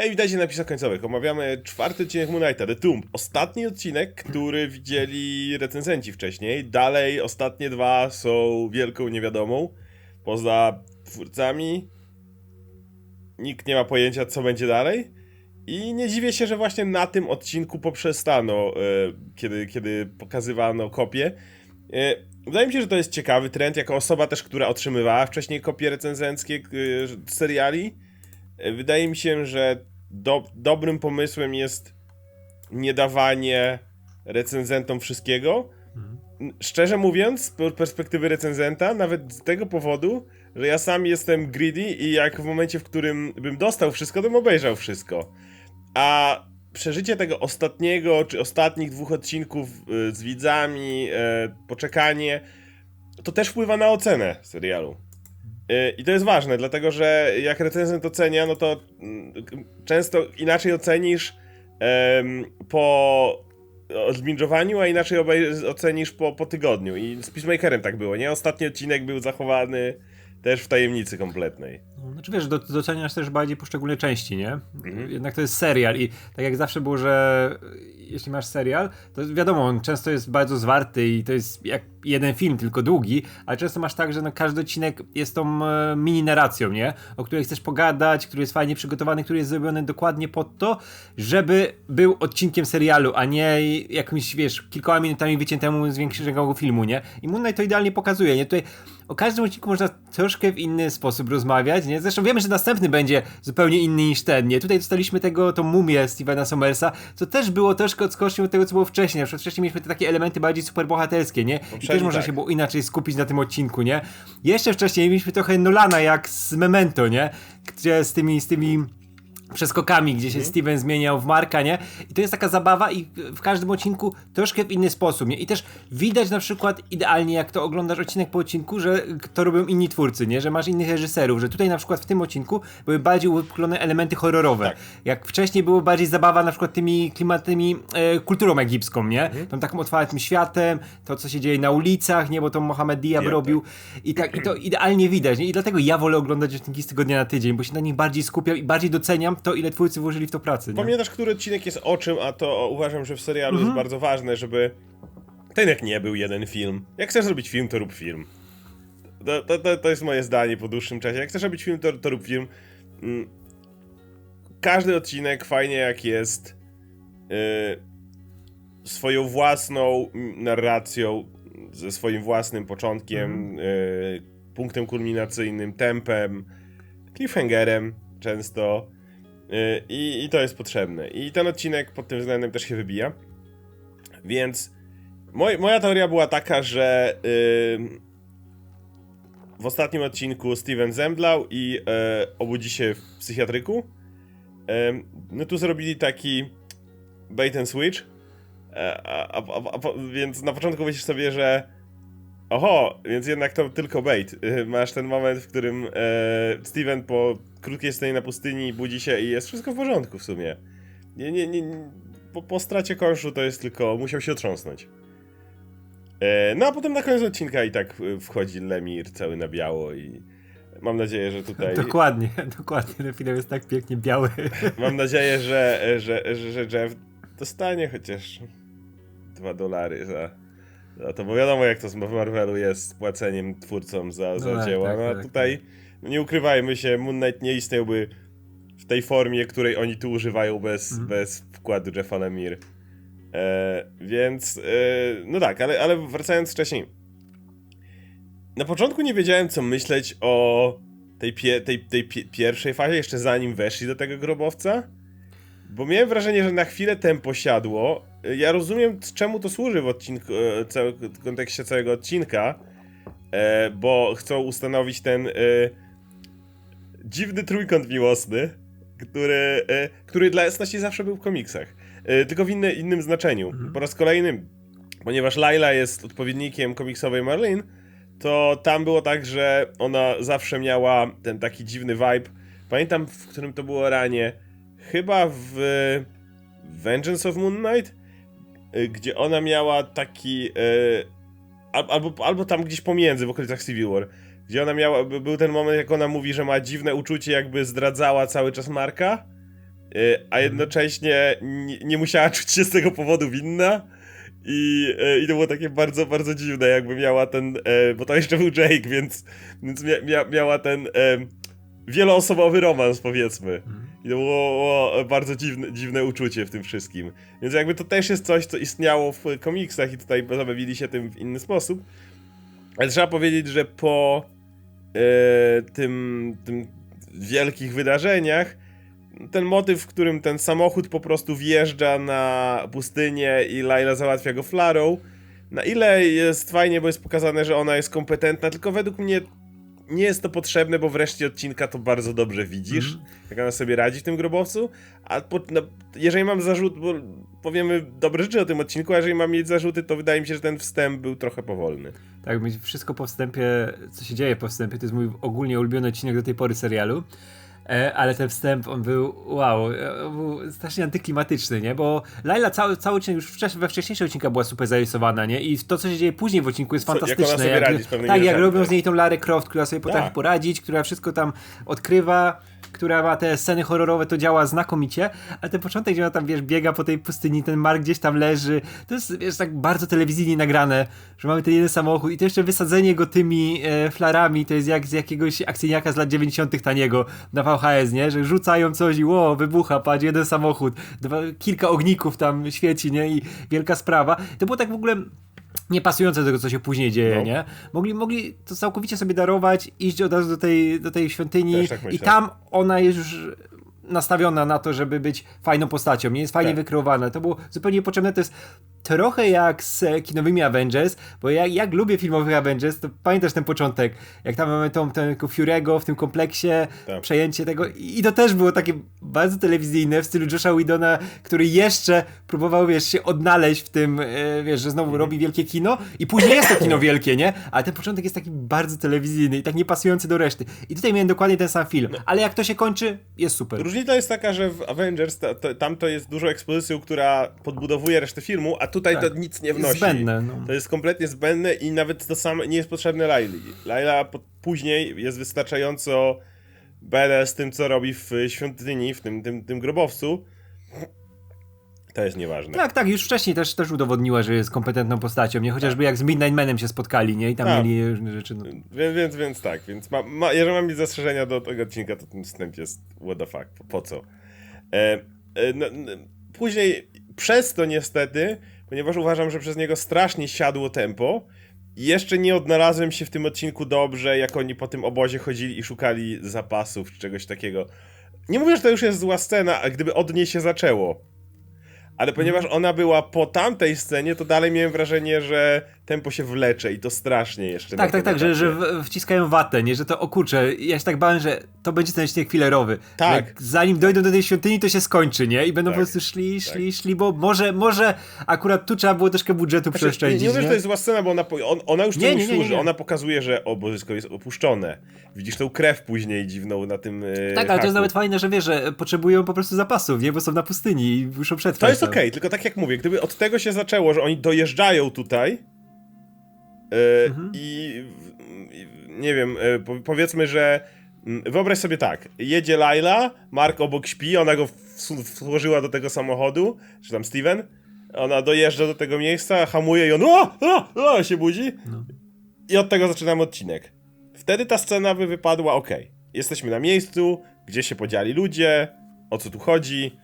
Hej, witajcie na napisach końcowych. Omawiamy czwarty odcinek Moon Knighta, The Tomb. Ostatni odcinek, który widzieli recenzenci wcześniej. Dalej, ostatnie dwa są wielką niewiadomą. Poza twórcami nikt nie ma pojęcia, co będzie dalej. I nie dziwię się, że właśnie na tym odcinku poprzestano, e, kiedy, kiedy pokazywano kopie. E, wydaje mi się, że to jest ciekawy trend, jako osoba też, która otrzymywała wcześniej kopie recenzenckie e, seriali. Wydaje mi się, że do, dobrym pomysłem jest nie dawanie recenzentom wszystkiego. N- Szczerze mówiąc, z per- perspektywy recenzenta, nawet z tego powodu, że ja sam jestem greedy i jak w momencie, w którym bym dostał wszystko, to bym obejrzał wszystko. A przeżycie tego ostatniego, czy ostatnich dwóch odcinków y, z widzami, e, poczekanie, to też wpływa na ocenę serialu. Y, I to jest ważne, dlatego że jak recenzent ocenia, no to mm, często inaczej ocenisz em, po odbingowaniu, a inaczej ocenisz po, po tygodniu. I z Peacemakerem tak było, nie? Ostatni odcinek był zachowany też w tajemnicy kompletnej. No, Znaczy wiesz, do- doceniasz też bardziej poszczególne części, nie? Mhm. Jednak to jest serial i tak jak zawsze było, że jeśli masz serial, to wiadomo, on często jest bardzo zwarty i to jest jak jeden film, tylko długi, ale często masz tak, że no każdy odcinek jest tą e, mini narracją, nie? O której chcesz pogadać, który jest fajnie przygotowany, który jest zrobiony dokładnie pod to, żeby był odcinkiem serialu, a nie jakimś, wiesz, kilkoma minutami wyciętemu z większego filmu, nie? I Moon Knight to idealnie pokazuje, nie? Tutaj o każdym odcinku można troszkę w inny sposób rozmawiać, nie? Zresztą wiemy, że następny będzie zupełnie inny niż ten, nie? Tutaj dostaliśmy tego, tą mumię Stevena Somersa, co też było troszkę odskocznią od tego, co było wcześniej. Na przykład wcześniej mieliśmy te takie elementy bardziej superbohaterskie, nie? I też można tak. się było inaczej skupić na tym odcinku, nie? Jeszcze wcześniej mieliśmy trochę Nolana jak z Memento, nie? Gdzie z tymi, z tymi przeskokami, gdzie się Mhm. Steven zmieniał w Marka, nie? I to jest taka zabawa i w każdym odcinku troszkę w inny sposób, nie? I też widać na przykład idealnie, jak to oglądasz odcinek po odcinku, że to robią inni twórcy, nie? Że masz innych reżyserów, że tutaj na przykład w tym odcinku były bardziej uwypuklone elementy horrorowe. Tak. Jak wcześniej było bardziej zabawa na przykład tymi klimatymi e, kulturą egipską, nie? Mhm. Tą takim otwartym światem, to co się dzieje na ulicach, nie? Bo to Mohamed Diab Diab, robił I, tak, i to idealnie widać, nie? I dlatego ja wolę oglądać odcinki z tygodnia na tydzień, bo się na nich bardziej skupiam i bardziej doceniam to, ile twórcy włożyli w to pracy, nie? Pamiętasz, który odcinek jest o czym, a to uważam, że w serialu Mhm. jest bardzo ważne, żeby ten jak nie był jeden film. Jak chcesz zrobić film, to rób film. To, to, to, to jest moje zdanie po dłuższym czasie. Jak chcesz robić film, to, to rób film. Mm. Każdy odcinek fajnie jak jest yy, swoją własną narracją, ze swoim własnym początkiem, yy, punktem kulminacyjnym, tempem, cliffhangerem często. Yy, I, I to jest potrzebne. I ten odcinek pod tym względem też się wybija. Więc moj, moja teoria była taka, że yy, w ostatnim odcinku Steven zemdlał i yy, obudzi się w psychiatryku. Yy, no tu zrobili taki bait and switch. E, A, a, a, więc na początku myślisz sobie, że oho, więc jednak to tylko bait. Masz ten moment, w którym e, Steven po krótkiej scenie na pustyni budzi się i jest wszystko w porządku w sumie. Nie, nie, nie, po, po stracie konszu to jest tylko, musiał się otrząsnąć. E, no a potem na koniec odcinka i tak y, wchodzi Lemir cały na biało i mam nadzieję, że tutaj... Dokładnie, dokładnie. Ten film jest tak pięknie biały. Mam nadzieję, że, że, że, że Jeff dostanie chociaż dwa dolary za, za to, bo wiadomo jak to z- w Marvelu jest z płaceniem twórcom za, za tak, dzieła. tak, no a tak, tutaj no nie ukrywajmy się, Moon Knight nie istniałby w tej formie, której oni tu używają bez, Mhm. bez wkładu Jeffa Lemire. E, więc, e, no tak, ale, ale wracając wcześniej. Na początku nie wiedziałem, co myśleć o tej, pie, tej, tej pie, pierwszej fazie, jeszcze zanim weszli do tego grobowca. Bo miałem wrażenie, że na chwilę tempo siadło. Ja rozumiem, czemu to służy w odcinku, e, w kontekście całego odcinka, e, bo chcą ustanowić ten e, dziwny trójkąt miłosny, który, który dla jasności zawsze był w komiksach. Tylko w inny, innym znaczeniu. Mhm. Po raz kolejny, ponieważ Laila jest odpowiednikiem komiksowej Marlene, to tam było tak, że ona zawsze miała ten taki dziwny vibe. Pamiętam, w którym to było ranie. Chyba w Vengeance of Moon Knight, y, gdzie ona miała taki. al- Albo, albo tam gdzieś pomiędzy, w okolicach Civil War, gdzie ona miała. by- Był ten moment, jak ona mówi, że ma dziwne uczucie, jakby zdradzała cały czas Marka. a jednocześnie nie, nie musiała czuć się z tego powodu winna. I, I to było takie bardzo, bardzo dziwne, jakby miała ten, e, bo to jeszcze był Jake, więc, więc mia, mia, miała ten e, wieloosobowy romans, powiedzmy. I to było, bardzo dziwne, dziwne uczucie w tym wszystkim. Więc jakby to też jest coś, co istniało w komiksach i tutaj zabawili się tym w inny sposób. Ale trzeba powiedzieć, że po e, tym, tym wielkich wydarzeniach ten motyw, w którym ten samochód po prostu wjeżdża na pustynię i Laila załatwia go flarą, na ile jest fajnie, bo jest pokazane, że ona jest kompetentna, tylko według mnie nie jest to potrzebne, bo wreszcie odcinka to bardzo dobrze widzisz, jak ona sobie radzi w tym grobowcu, a po, no, jeżeli mam zarzut, bo powiemy dobre rzeczy o tym odcinku, a jeżeli mam mieć zarzuty, to wydaje mi się, że ten wstęp był trochę powolny. Tak, wszystko po wstępie, co się dzieje po wstępie, to jest mój ogólnie ulubiony odcinek do tej pory serialu. E, ale ten wstęp, on był, wow, e, on był strasznie antyklimatyczny, nie? Bo Laila cały, cały odcinek, już we wcześniejszych odcinkach była super zarysowana, nie? I to, co się dzieje później w odcinku jest Co- jak fantastyczne. pewnymi tak, jak robią tak. z niej tą Larę Croft, która sobie potrafi Tak. poradzić, która wszystko tam odkrywa, która ma te sceny horrorowe, to działa znakomicie, ale ten początek, gdzie ona tam, wiesz, biega po tej pustyni, ten Mark gdzieś tam leży, to jest, wiesz, tak bardzo telewizyjnie nagrane, że mamy ten jeden samochód i to jeszcze wysadzenie go tymi e, flarami, to jest jak z jakiegoś akcyjniaka z lat 90 taniego na VHS, nie? Że rzucają coś i ło, wybucha, patrz, jeden samochód, dwa, kilka ogników tam świeci, nie? I wielka sprawa. To było tak w ogóle niepasujące do tego, co się później dzieje, No. nie? Mogli, mogli to całkowicie sobie darować, iść od razu do tej, do tej świątyni tak i tam ona jest już nastawiona na to, żeby być fajną postacią, nie jest fajnie Tak. wykreowana. To było zupełnie niepotrzebne, to jest trochę jak z kinowymi Avengers, bo ja jak lubię filmowych Avengers, to pamiętasz ten początek, jak tam mamy tą, tego Fury'ego w tym kompleksie, Tak. przejęcie tego i to też było takie bardzo telewizyjne w stylu Josha Widona, który jeszcze próbował, wiesz, się odnaleźć w tym, e, wiesz, że znowu robi wielkie kino i później jest to kino wielkie, nie? Ale ten początek jest taki bardzo telewizyjny i tak niepasujący do reszty. I tutaj miałem dokładnie ten sam film, ale jak to się kończy, jest super. Różnica jest taka, że w Avengers ta, to, tam to jest dużo ekspozycji, która podbudowuje resztę filmu, a tutaj Tak. to nic nie wnosi. Zbędne, no. To jest kompletnie zbędne i nawet to samo nie jest potrzebne Laili. Laila później jest wystarczająco badass tym, co robi w świątyni, w tym, tym, tym grobowcu. To jest nieważne. Tak, tak, już wcześniej też, też udowodniła, że jest kompetentną postacią, nie? Chociażby jak z Midnight Manem się spotkali, nie? I tam Tak. mieli różne rzeczy. No. Więc, więc, więc tak, więc ma, ma, jeżeli mam mieć zastrzeżenia do tego odcinka, to ten wstęp jest what the fuck, po, po co? E, e, no, no, później przez to niestety, ponieważ uważam, że przez niego strasznie siadło tempo, jeszcze nie odnalazłem się w tym odcinku dobrze, jak oni po tym obozie chodzili i szukali zapasów czy czegoś takiego. Nie mówię, że to już jest zła scena, a gdyby od niej się zaczęło. Ale ponieważ ona była po tamtej scenie, to dalej miałem wrażenie, że tempo się wlecze i to strasznie jeszcze. Tak, tak, tak, że, że wciskają watę, nie? Że to, o kurczę, ja się tak bałem, że to będzie ten odcinek filerowy. Tak. Jak zanim dojdą do tej świątyni, to się skończy, nie? I będą Tak, po prostu szli, szli, szli, bo może, może akurat tu trzeba było troszkę budżetu Znaczy, nie, przeoszczędzić, nie mówię, nie? że to jest zła scena, bo ona, on, ona już Nie, nie, nie, nie, nie, służy. nie. Ona pokazuje, że obozysko jest opuszczone. Widzisz tą krew później dziwną na tym e, Tak, ale to haku. jest nawet fajne, że wiesz, że potrzebują po prostu zapasów, nie? Bo są na pustyni i muszą przetrwać. To jest okej, tylko tak jak mówię, gdyby od tego się zaczęło, że oni dojeżdżają tutaj e, Mhm. i, i nie wiem, po, powiedzmy, że wyobraź sobie tak, jedzie Laila, Mark obok śpi, ona go włożyła do tego samochodu, czy tam Steven, ona dojeżdża do tego miejsca, hamuje i on o, o, o, się budzi No. i od tego zaczynamy odcinek. Wtedy ta scena by wypadła ok. Jesteśmy na miejscu, gdzie się podzieli ludzie, o co tu chodzi.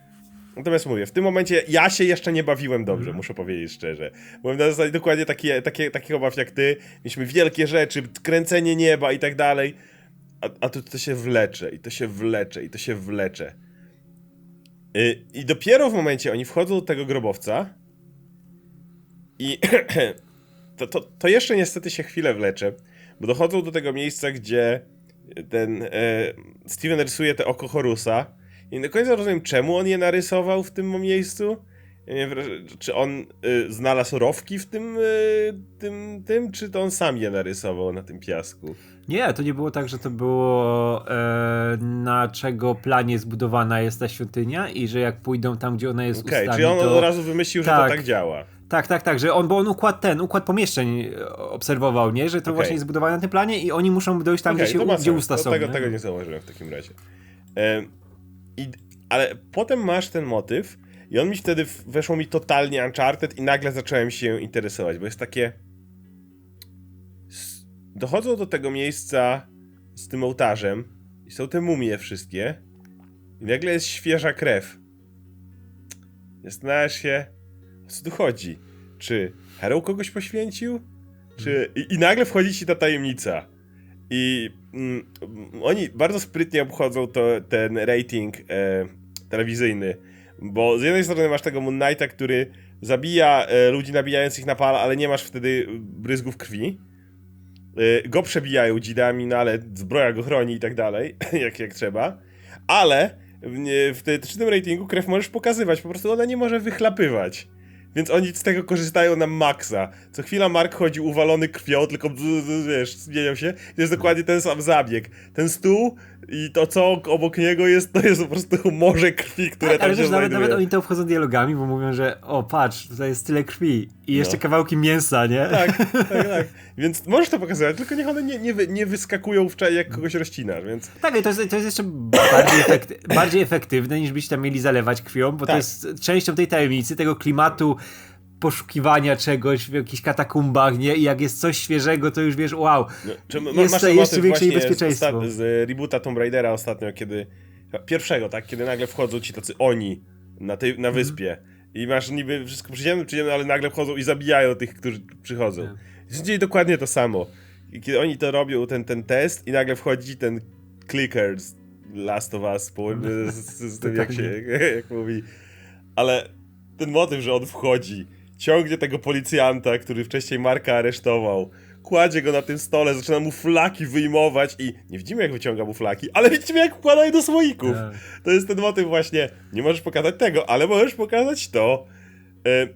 Natomiast mówię, w tym momencie ja się jeszcze nie bawiłem dobrze, Mhm. muszę powiedzieć szczerze. Byłem na zasadzie dokładnie takie, takie, takich obaw jak ty. Mieliśmy wielkie rzeczy, kręcenie nieba i tak dalej. A, a tu to się wlecze, i to się wlecze, i to się wlecze. Y, I dopiero w momencie oni wchodzą do tego grobowca i to, to, to jeszcze niestety się chwilę wlecze, bo dochodzą do tego miejsca, gdzie ten e, Steven rysuje te oko Horusa i nie do końca rozumiem, czemu on je narysował w tym miejscu. Ja nie wiem, czy on y, znalazł rowki w tym, y, tym, tym, czy to on sam je narysował na tym piasku? Nie, to nie było tak, że to było e, na czego planie zbudowana jest ta świątynia i że jak pójdą tam, gdzie ona jest Okej, ustami, czyli on to... od razu wymyślił, że Tak. to tak działa. Tak, tak, tak, że on, bo on układ ten, układ pomieszczeń e, obserwował, nie? Że to Okej. właśnie jest zbudowane na tym planie i oni muszą dojść tam, Okej, gdzie, się, gdzie usta to są. tego, nie? tego nie zauważyłem w takim razie. Em, I ale potem masz ten motyw i on mi wtedy weszło mi totalnie Uncharted i nagle zacząłem się interesować, bo jest takie... Dochodzą do tego miejsca z tym ołtarzem i są te mumie wszystkie i nagle jest świeża krew. Zastanawiasz się, o co tu chodzi? Czy Harrow kogoś poświęcił? Czy... I, I nagle wchodzi ci ta tajemnica. I mm, oni bardzo sprytnie obchodzą to, ten rating e, telewizyjny, bo z jednej strony masz tego Moon Knighta, który zabija e, ludzi nabijając ich na pala, ale nie masz wtedy bryzgów krwi. E, go przebijają dzidami, no ale zbroja go chroni i tak dalej, jak, jak trzeba. Ale w, nie- w tym ratingu krew możesz pokazywać, po prostu ona nie może wychlapywać. Więc oni z tego korzystają na maksa. Co chwila Mark chodzi uwalony krwią, tylko wiesz, zmienią się. To jest dokładnie ten sam zabieg. Ten stół i to co obok niego jest, to jest po prostu morze krwi, które Tak, tam ale się też nawet, znajduje. nawet oni to wchodzą dialogami, bo mówią, że o patrz, tutaj jest tyle krwi i jeszcze No. kawałki mięsa, nie? Tak, tak, tak. Więc możesz to pokazywać, tylko niech one nie, nie, nie wyskakują w jak kogoś rozcinasz, więc... Tak, i to jest, to jest jeszcze bardziej, efekty, bardziej efektywne niż byś tam mieli zalewać krwią, bo to Tak. jest częścią tej tajemnicy, tego klimatu poszukiwania czegoś w jakichś katakumbach, nie? I jak jest coś świeżego, to już wiesz, wow, No, czy ma- Jest masz to jeszcze większe niebezpieczeństwo. Z, z reboota Tomb Raidera ostatnio, kiedy... Pierwszego, tak? Kiedy nagle wchodzą ci tacy oni na, tej, Mhm. na wyspie. I masz niby wszystko przyziemne, przyziemne, ale nagle wchodzą i zabijają tych, którzy przychodzą. Tak. Jest dzieje dokładnie to samo. I kiedy oni to robią, ten, ten test, i nagle wchodzi ten clicker z Last of Us, po, z, z, z tym jak się jak mówi. Ale ten motyw, że on wchodzi, ciągnie tego policjanta, który wcześniej Marka aresztował, kładzie go na tym stole, zaczyna mu flaki wyjmować i nie widzimy jak wyciąga mu flaki, ale widzimy jak wkłada je do słoików. Tak. To jest ten motyw właśnie, nie możesz pokazać tego, ale możesz pokazać to. E,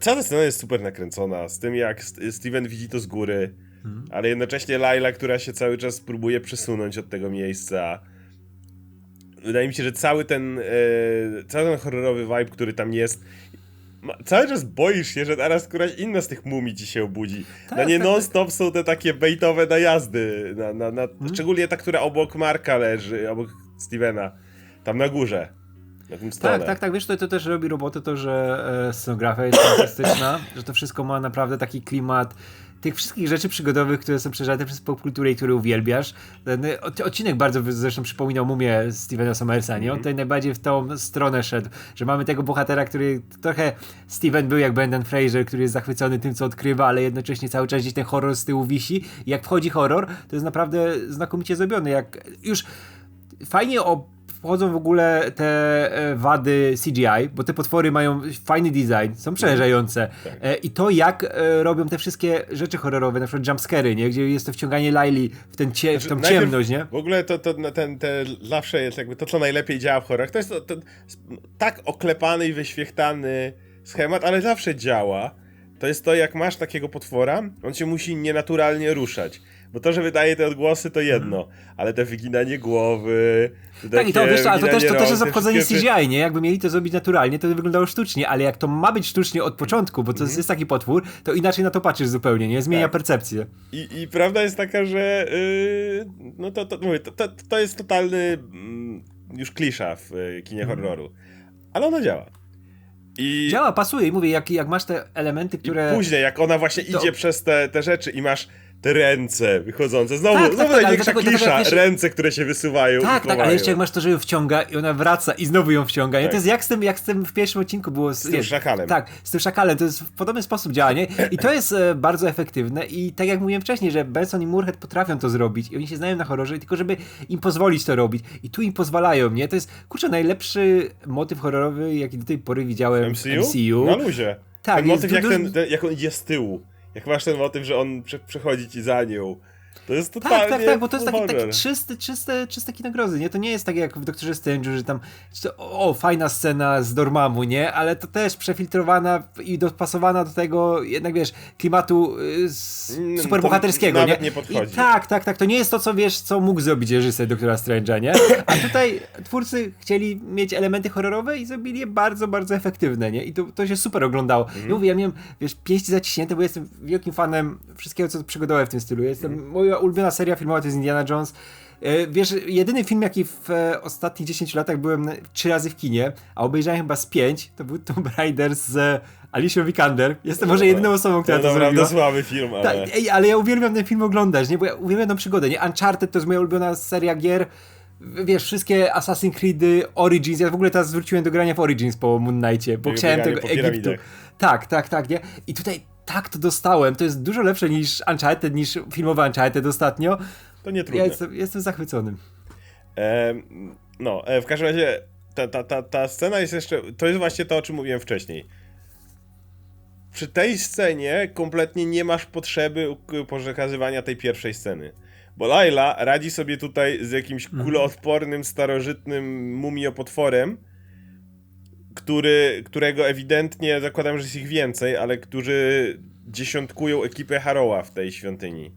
Cała ta scena jest super nakręcona, z tym jak St- Steven widzi to z góry, Mhm. ale jednocześnie Laila, która się cały czas próbuje przesunąć od tego miejsca. Wydaje mi się, że cały ten, e, cały ten horrorowy vibe, który tam jest, ma, cały czas boisz się, że teraz któraś inna z tych mumii ci się obudzi. Tak, na nie tak, non-stop są te takie baitowe najazdy, na, na, na, Mhm. szczególnie ta, która obok Marka leży, obok Stevena, tam na górze, na tym stole. Tak, tak, tak, wiesz, to, to też robi robotę to, że e, scenografia jest fantastyczna, że to wszystko ma naprawdę taki klimat tych wszystkich rzeczy przygodowych, które są przeżarte przez popkulturę i które uwielbiasz. Ten e, od- odcinek bardzo zresztą przypominał mumię Stevena Somersa, nie? On tutaj najbardziej w tą stronę szedł, że mamy tego bohatera, który trochę Steven był jak Brendan Fraser, który jest zachwycony tym, co odkrywa, ale jednocześnie cały czas gdzieś ten horror z tyłu wisi. I jak wchodzi horror, to jest naprawdę znakomicie zrobiony. Jak już fajnie o wchodzą w ogóle te e, wady CGI, bo te potwory mają fajny design, są przerażające. Tak. E, I to jak e, robią te wszystkie rzeczy horrorowe, na przykład jumpscary, nie? Gdzie jest to wciąganie Laili w, ten cie, w tą Znaczy, ciemność, nie? W ogóle to, to na ten, te zawsze jest jakby to, co najlepiej działa w horrorach. To jest to, to, tak oklepany i wyświechtany schemat, ale zawsze działa. To jest to, jak masz takiego potwora, on się musi nienaturalnie ruszać. Bo to, że wydaje te odgłosy, to jedno, ale te wyginanie głowy. te Tak, i to wiesz, ale to też, to też jest obchodzenie CGI, nie? Jakby mieli to zrobić naturalnie, to by wyglądało sztucznie, ale jak to ma być sztucznie od początku, bo to Mhm. jest taki potwór, to inaczej na to patrzysz zupełnie, nie? Zmienia Tak. percepcję. I, I prawda jest taka, że yy, no to, to, mówię, to, to, to jest totalny mm, już klisza w y, kinie Mhm. horroru. Ale ona działa. I Działa, pasuje i mówię, jak, jak masz te elementy, które... później, jak ona właśnie To- idzie przez te, te rzeczy i masz te ręce wychodzące. Znowu, Tak, tak, znowu tak, największa tego klisza. wiesz- Ręce, które się wysuwają. Tak, tak, ale jeszcze jak masz to, że ją wciąga i ona wraca i znowu ją wciąga. Tak. To jest jak z tym, jak z tym w pierwszym odcinku było. Z, tym nie, szakalem. Tak, z tym szakalem. To jest w podobny sposób działanie i to jest e, bardzo efektywne i tak jak mówiłem wcześniej, że Benson i Moorhead potrafią to zrobić i oni się znają na horrorze, tylko żeby im pozwolić to robić i tu im pozwalają, nie? To jest, kurczę, najlepszy motyw horrorowy, jaki do tej pory widziałem w MCU? MCU. Na luzie. Tak, ten motyw, jak, ten, ten, jak on idzie z tyłu. Jak masz ten motyw, że on prze, przechodzi ci za nią. To jest totalnie Tak, tak, tak, bo to jest taki, taki czysty, czysty, czysty kinogrozy, nie? To nie jest tak jak w Doktorze Strange'u, że tam o, fajna scena z Dormammu, nie? Ale to też przefiltrowana i dopasowana do tego, jednak wiesz, klimatu y, Mm, superbohaterskiego, nie? nie podchodzi. I tak, tak, tak, to nie jest to, co wiesz, co mógł zrobić reżyser Doktora Strange'a, nie? A tutaj twórcy chcieli mieć elementy horrorowe i zrobili je bardzo, bardzo efektywne, nie? I to, to się super oglądało. Mhm. Ja mówię, ja miałem, wiesz, pięści zaciśnięte, bo jestem wielkim fanem wszystkiego, co przygodowe w tym stylu. Jestem, Mhm. Moja ulubiona seria filmowa to jest Indiana Jones. E, Wiesz, jedyny film, jaki w e, ostatnich 10 latach byłem trzy razy w kinie, a obejrzałem chyba z pięć, to był Tomb Raider z Alicia Vikander. Jestem może jedyną osobą, która To to zrobiła. słaby film, ale... Tak, ej, ale ja uwielbiam ten film oglądać, nie? Bo ja uwielbiam tę przygodę, nie? Uncharted to jest moja ulubiona seria gier. Wiesz, wszystkie Assassin's Creed, Origins, ja w ogóle teraz wróciłem do grania w Origins po Moon Knightie, bo chciałem tego Egiptu. Tak, tak, tak, nie? I tutaj tak to dostałem, to jest dużo lepsze niż Uncharted, niż filmowy Uncharted ostatnio. To nie Ja trudne. jestem, jestem zachwycony. No, e, w każdym razie ta, ta, ta, ta scena jest jeszcze. To jest właśnie to, o czym mówiłem wcześniej. Przy tej scenie kompletnie nie masz potrzeby przekazywania tej pierwszej sceny. Bo Laila radzi sobie tutaj z jakimś kuloodpornym, starożytnym mumiopotworem, który, którego ewidentnie, zakładam, że jest ich więcej, ale którzy dziesiątkują ekipę Haroła w tej świątyni.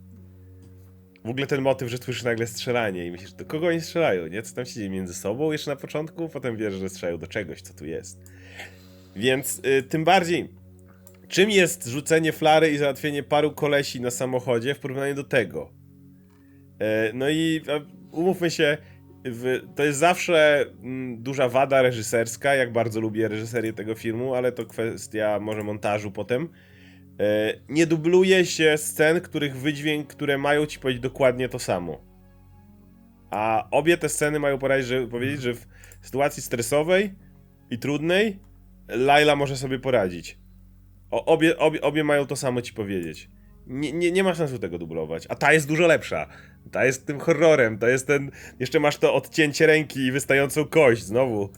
W ogóle ten motyw, że słyszysz nagle strzelanie i myślisz, do kogo oni strzelają, nie? Co tam się dzieje między sobą jeszcze na początku? Potem wiesz, że strzelają do czegoś, co tu jest. Więc y, tym bardziej, czym jest rzucenie flary i załatwienie paru kolesi na samochodzie w porównaniu do tego? E, no i e, umówmy się, w, to jest zawsze mm, duża wada reżyserska, jak bardzo lubię reżyserię tego filmu, ale to kwestia może montażu potem. E, nie dubluje się scen, których wydźwięk, które mają ci powiedzieć dokładnie to samo. A obie te sceny mają poradzić, że, powiedzieć, że w sytuacji stresowej i trudnej Laila może sobie poradzić. O, obie, obie, obie mają to samo ci powiedzieć. Nie, nie, nie ma sensu tego dublować. A ta jest dużo lepsza. Ta jest tym horrorem. To jest ten. Jeszcze masz to odcięcie ręki i wystającą kość znowu.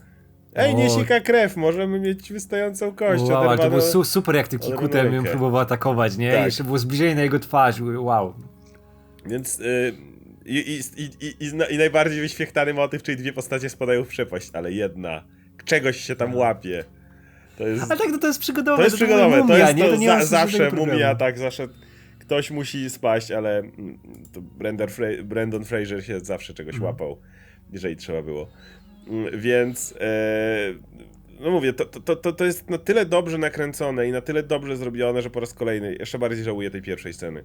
Ej, nie sika krew, możemy mieć wystającą kość. Wow, ale to było su super, jak oderwaną kikutem ją próbował atakować, nie? Tak. Jeszcze było zbliżenie na jego twarz, wow. Więc y, i, i, i, i, najbardziej wyświechtany motyw, czyli dwie postacie spadają w przepaść, ale jedna czegoś się tam łapie. To jest, Ale tak, no to jest przygodowe. to jest przygodowe, to mumia, jest nie? to, nie za, zawsze mumia, tak, zawsze ktoś musi spaść, ale mm, Fra- Brandon Fraser się zawsze czegoś Mhm. łapał, jeżeli trzeba było. Mm, Więc e, no mówię, to, to, to, to jest na tyle dobrze nakręcone i na tyle dobrze zrobione, że po raz kolejny jeszcze bardziej żałuję tej pierwszej sceny.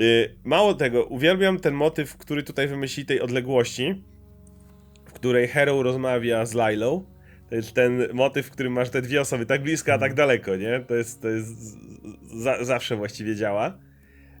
Y, Mało tego, uwielbiam ten motyw, który tutaj wymyślili tej odległości, w której Hero rozmawia z Lailą. To jest ten motyw, w którym masz te dwie osoby tak blisko, a tak daleko, nie? To jest, to jest za, zawsze właściwie działa.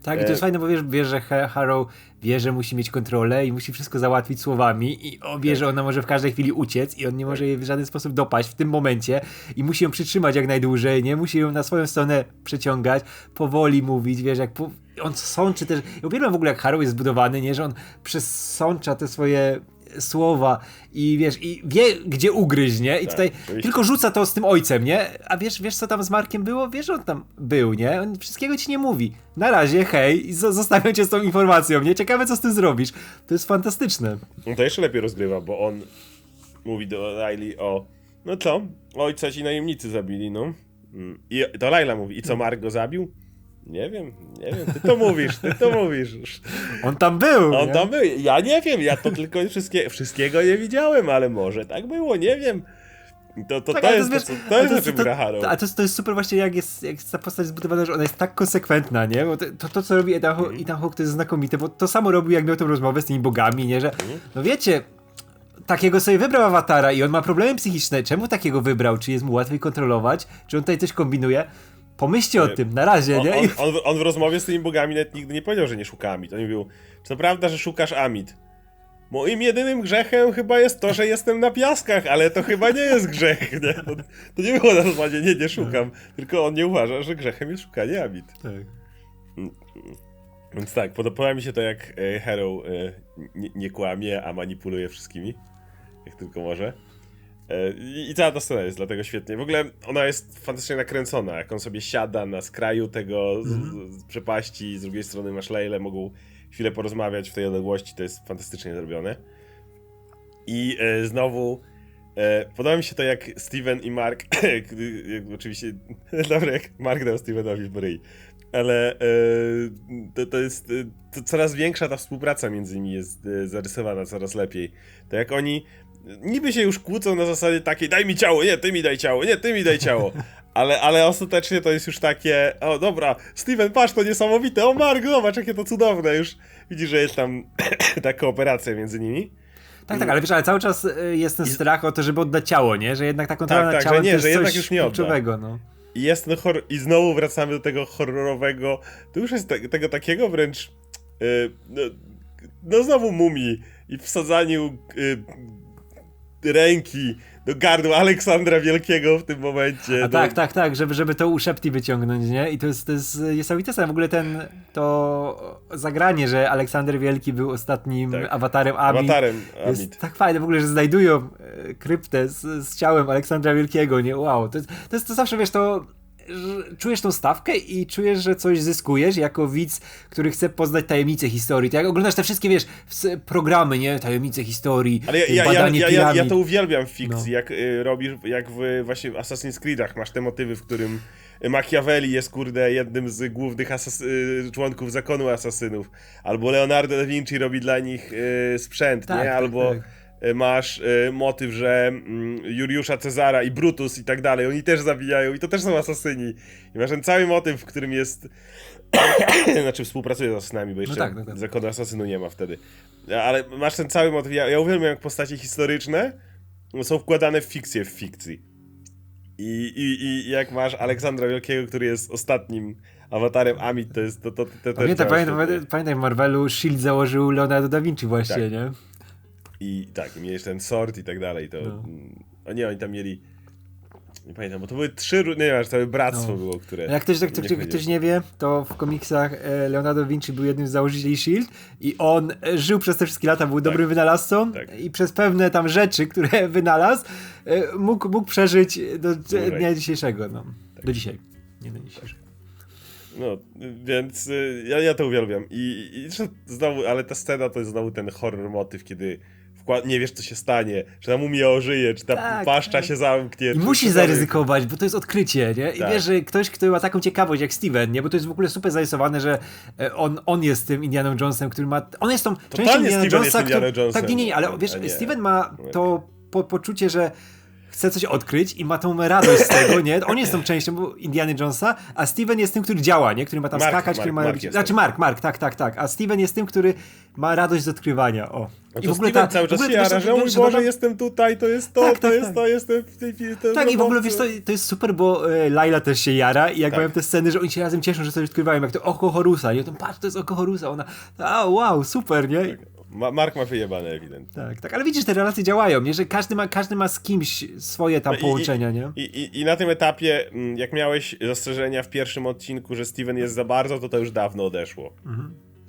Tak, i to jest E, fajne, bo wiesz, wie, że Harrow wie, że musi mieć kontrolę i musi wszystko załatwić słowami i wie, że ona może w każdej chwili uciec i on nie może jej w żaden sposób dopaść w tym momencie i musi ją przytrzymać jak najdłużej, nie? Musi ją na swoją stronę przeciągać, powoli mówić, wiesz, jak po... on sączy też, ja uwielbiam w ogóle jak Harrow jest zbudowany, nie? Że on przesącza te swoje słowa i wiesz, i wie, gdzie ugryźć, nie? I Tak, tutaj oczywiście. tylko rzuca to z tym ojcem, nie? A wiesz, wiesz co tam z Markiem było? Wiesz, on tam był, nie? On wszystkiego ci nie mówi. Na razie, hej, i zo- zostawiam cię z tą informacją, nie? Ciekawe, co z tym zrobisz. To jest fantastyczne. No to jeszcze lepiej rozgrywa, bo on mówi do Laili o no co, ojca ci najemnicy zabili, no. Mm. I to Laila mówi, i co, Mark go zabił? Nie wiem, nie wiem, ty to mówisz, ty to mówisz. On tam był, On nie? tam był, ja nie wiem, ja to tylko wszystkie, wszystkiego nie widziałem, ale może tak było, nie wiem. To, to, Tak, to jest, wiesz, to, to, jest o czym to, Harrow. A to, to jest super właśnie, jak jest, jak jest ta postać zbudowana, że ona jest tak konsekwentna, nie? Bo to, to, to co robi Ethan, Hawke- Ethan Hawke, to jest znakomite, bo to samo robił, jak miał tą rozmowę z tymi bogami, nie? Że, no wiecie, takiego sobie wybrał awatara i on ma problemy psychiczne. Czemu takiego wybrał? Czy jest mu łatwiej kontrolować? Czy on tutaj coś kombinuje? Pomyślcie o tym, na razie, On, nie? on, on, on w rozmowie z tymi bogami nawet nigdy nie powiedział, że nie szuka Amit. On mówił, czy to prawda, że szukasz Amit? Moim jedynym grzechem chyba jest to, że jestem na piaskach, ale to chyba nie jest grzech, nie? To, to nie było na zasadzie, nie, nie szukam, tylko on nie uważa, że grzechem jest szukanie Amit. Tak. Więc tak, podoba mi się to, jak e, Hero e, nie, nie kłamie, a manipuluje wszystkimi, jak tylko może. E, I, cała ta scena jest dlatego świetnie. W ogóle ona jest fantastycznie nakręcona, jak on sobie siada na skraju tego z, z, z przepaści, z drugiej strony masz Leilę, mogą chwilę porozmawiać w tej odległości, to jest fantastycznie zrobione. I e, znowu e, podoba mi się to, jak Steven i Mark, oczywiście, dobra, jak Mark dał Stevenowi w ryj, ale e, to, to jest e, to coraz większa ta współpraca między nimi jest e, zarysowana coraz lepiej. To jak oni niby się już kłócą na zasadzie takiej daj mi ciało, nie, ty mi daj ciało, nie, ty mi daj ciało. Ale, ale ostatecznie to jest już takie, o dobra, Steven, patrz, to niesamowite, o Mark, zobacz, jakie to cudowne, już widzisz, że jest tam ta kooperacja między nimi. Tak, tak, ale wiesz, ale cały czas y, jest ten strach o to, żeby oddać ciało, nie? Że jednak ta kontrola Tak, tak, że ciałem nie, to jest że jednak już nie kluczowego, no. I jest ten horror, i znowu wracamy do tego horrorowego, to już jest te, tego takiego wręcz, yy, no, no znowu mumii i wsadzaniu yy, ręki do gardła Aleksandra Wielkiego w tym momencie. A no, tak, tak, tak, żeby, żeby to uszepti wyciągnąć, nie? I to jest, to jest niesamowite. W ogóle ten, to zagranie, że Aleksander Wielki był ostatnim Tak. awatarem Ami. Awatarem Jest Amit. tak fajne w ogóle, że znajdują e, kryptę z, z ciałem Aleksandra Wielkiego, nie? Wow, to jest, to jest to zawsze, wiesz, to czujesz tą stawkę i czujesz, że coś zyskujesz jako widz, który chce poznać tajemnice historii. To jak oglądasz te wszystkie, wiesz, programy, nie? Tajemnice historii, Ale ja, ja, ja, badanie ja, ja, ja piramid. to uwielbiam w fikcji, No. jak y, robisz, jak w właśnie w Assassin's Creedach masz te motywy, w którym Machiavelli jest, kurde, jednym z głównych asas- y, członków zakonu asasynów, albo Leonardo da Vinci robi dla nich y, sprzęt, Tak, nie? tak, Albo tak. y, masz y, motyw, że mm, Juliusza Cezara i Brutus i tak dalej, oni też zabijają i to też są asasyni. I masz ten cały motyw, w którym jest... znaczy współpracuje z asasynami, bo jeszcze tak, tak, tak. zakonu asasynu nie ma wtedy. Ale masz ten cały motyw. Ja, ja uwielbiam, jak postacie historyczne są wkładane w fikcję w fikcji. I, i, I jak masz Aleksandra Wielkiego, który jest ostatnim awatarem Amit, to jest to, to, to, to świetnie. pamiętam, pamiętam w Marvelu Shield założył Leonardo da Vinci właśnie, Tak. nie? I tak, i miałeś ten sort i tak dalej, to... No. mm, O nie, oni tam mieli... Nie pamiętam, bo to były trzy... Nie wiem, całe bractwo No. było, które... Jak ktoś, jak nie ktoś, ktoś nie wie, to w komiksach e, Leonardo Vinci był jednym z założycieli SHIELD i on e, żył przez te wszystkie lata, był dobrym wynalazcą tak. i przez pewne tam rzeczy, które wynalazł, e, mógł, mógł przeżyć do Dłużej. dnia dzisiejszego, no. Do dzisiaj. Nie do dzisiejszego. No, więc ja, ja to uwielbiam. I, i znowu, ale ta scena to jest znowu ten horror motyw, kiedy nie wiesz, co się stanie, czy ta mumia ożyje, czy ta Tak, paszcza tak. się zamknie. I musisz zaryzykować, bo to jest odkrycie, nie? I Tak. wiesz, że ktoś, kto ma taką ciekawość jak Steven, nie? Bo to jest w ogóle super zarysowane, że e, on, on jest tym Indianą Jonesem, który ma... On jest tą częścią Totalnie Indiana Steven Jonesa, jest Indianą który... Jonesem. Tak, nie, nie, ale wiesz, nie. Steven ma to po, poczucie, że chce coś odkryć i ma tą radość z tego, nie? On jest tą częścią bo Indiany Jonesa, a Steven jest tym, który działa, nie? Który ma tam Mark, skakać, Mark, który ma Mark robić... Znaczy tym. Mark, Mark, tak, tak, tak. A Steven jest tym, który ma radość z odkrywania, o. No to Steven cały w czas ogóle się jara, że mój że Boże, jestem tutaj, to jest to, Tak, to tak, jest tak. to, jestem w tej chwili. Tak, i w ogóle wiesz, to, to jest super, bo e, Laila też się jara i jak Tak. mają te sceny, że oni się razem cieszą, że coś odkrywają, jak to oko Horusa, nie? To patrz, to jest oko Horusa, ona, a wow, super, nie? Ma, Mark ma wyjebane ewidentnie. Tak, tak, ale widzisz, te relacje działają, nie? Że każdy ma, każdy ma z kimś swoje tam No i- połączenia, nie? I, i, I na tym etapie, mm, jak miałeś zastrzeżenia w pierwszym odcinku, że Steven jest za bardzo, to to już dawno odeszło.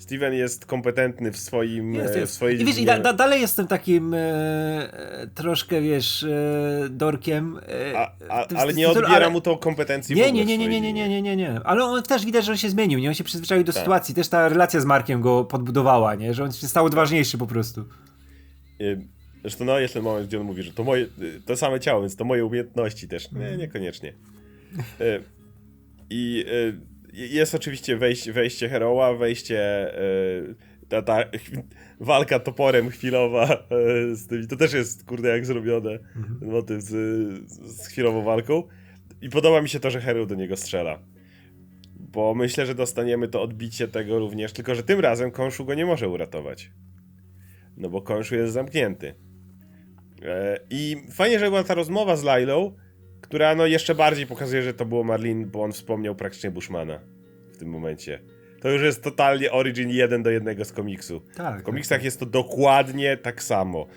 Steven jest kompetentny w swoim Mhm. Jest, e, w jest. swojej I wiesz, i da, da, dalej jestem takim e, e, troszkę, wiesz, e, dorkiem. E, A, a, w tym- ale w nie odbiera ale- mu to kompetencji w Nie, nie, w nie, nie, nie, nie, nie, nie, nie, nie. Ale on też widać, że on się zmienił, nie? On się przyzwyczaił do Tak. sytuacji. Też ta relacja z Markiem go podbudowała, nie? Że on się stał odważniejszy po prostu. Y, Zresztą no jest ten moment, gdzie on mówi, że to moje, to same ciało, więc to moje umiejętności też. Nie, niekoniecznie. Y, I jest oczywiście wejście, wejście Heroa, wejście y, ta, ta walka toporem chwilowa y, z tymi, to też jest kurde jak zrobione, ten motyw z, z chwilową walką. I podoba mi się to, że Hero do niego strzela. Bo myślę, że dostaniemy to odbicie tego również, tylko że tym razem Konshu go nie może uratować. No bo Konshu jest zamknięty. E, I fajnie, że była ta rozmowa z Lailą, która no jeszcze bardziej pokazuje, że to było Marlin, bo on wspomniał praktycznie Bushmana w tym momencie. To już jest totalnie origin jeden do jednego z komiksu. Tak. W komiksach jest to dokładnie tak samo.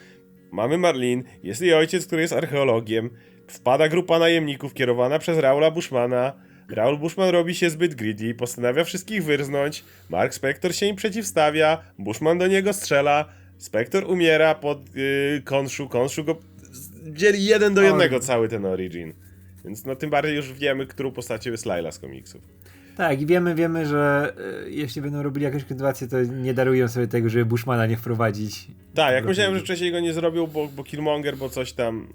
Mamy Marlin, jest jej ojciec, który jest archeologiem, wpada grupa najemników kierowana przez Raula Bushmana. Raul Bushman robi się zbyt greedy, postanawia wszystkich wyrznąć, Mark Spector się im przeciwstawia, Bushman do niego strzela, Spector umiera pod yy, Konshu, Konshu go dzieli jeden do jednego cały ten origin. Więc no tym bardziej już wiemy, którą postacią jest Laila z komiksów. Tak, i wiemy, wiemy, że e, jeśli będą robili jakąś kontynuację, to nie darują sobie tego, żeby Bushmana nie wprowadzić. Tak, jak myślałem, że wcześniej go nie zrobił, bo, bo Killmonger, bo coś tam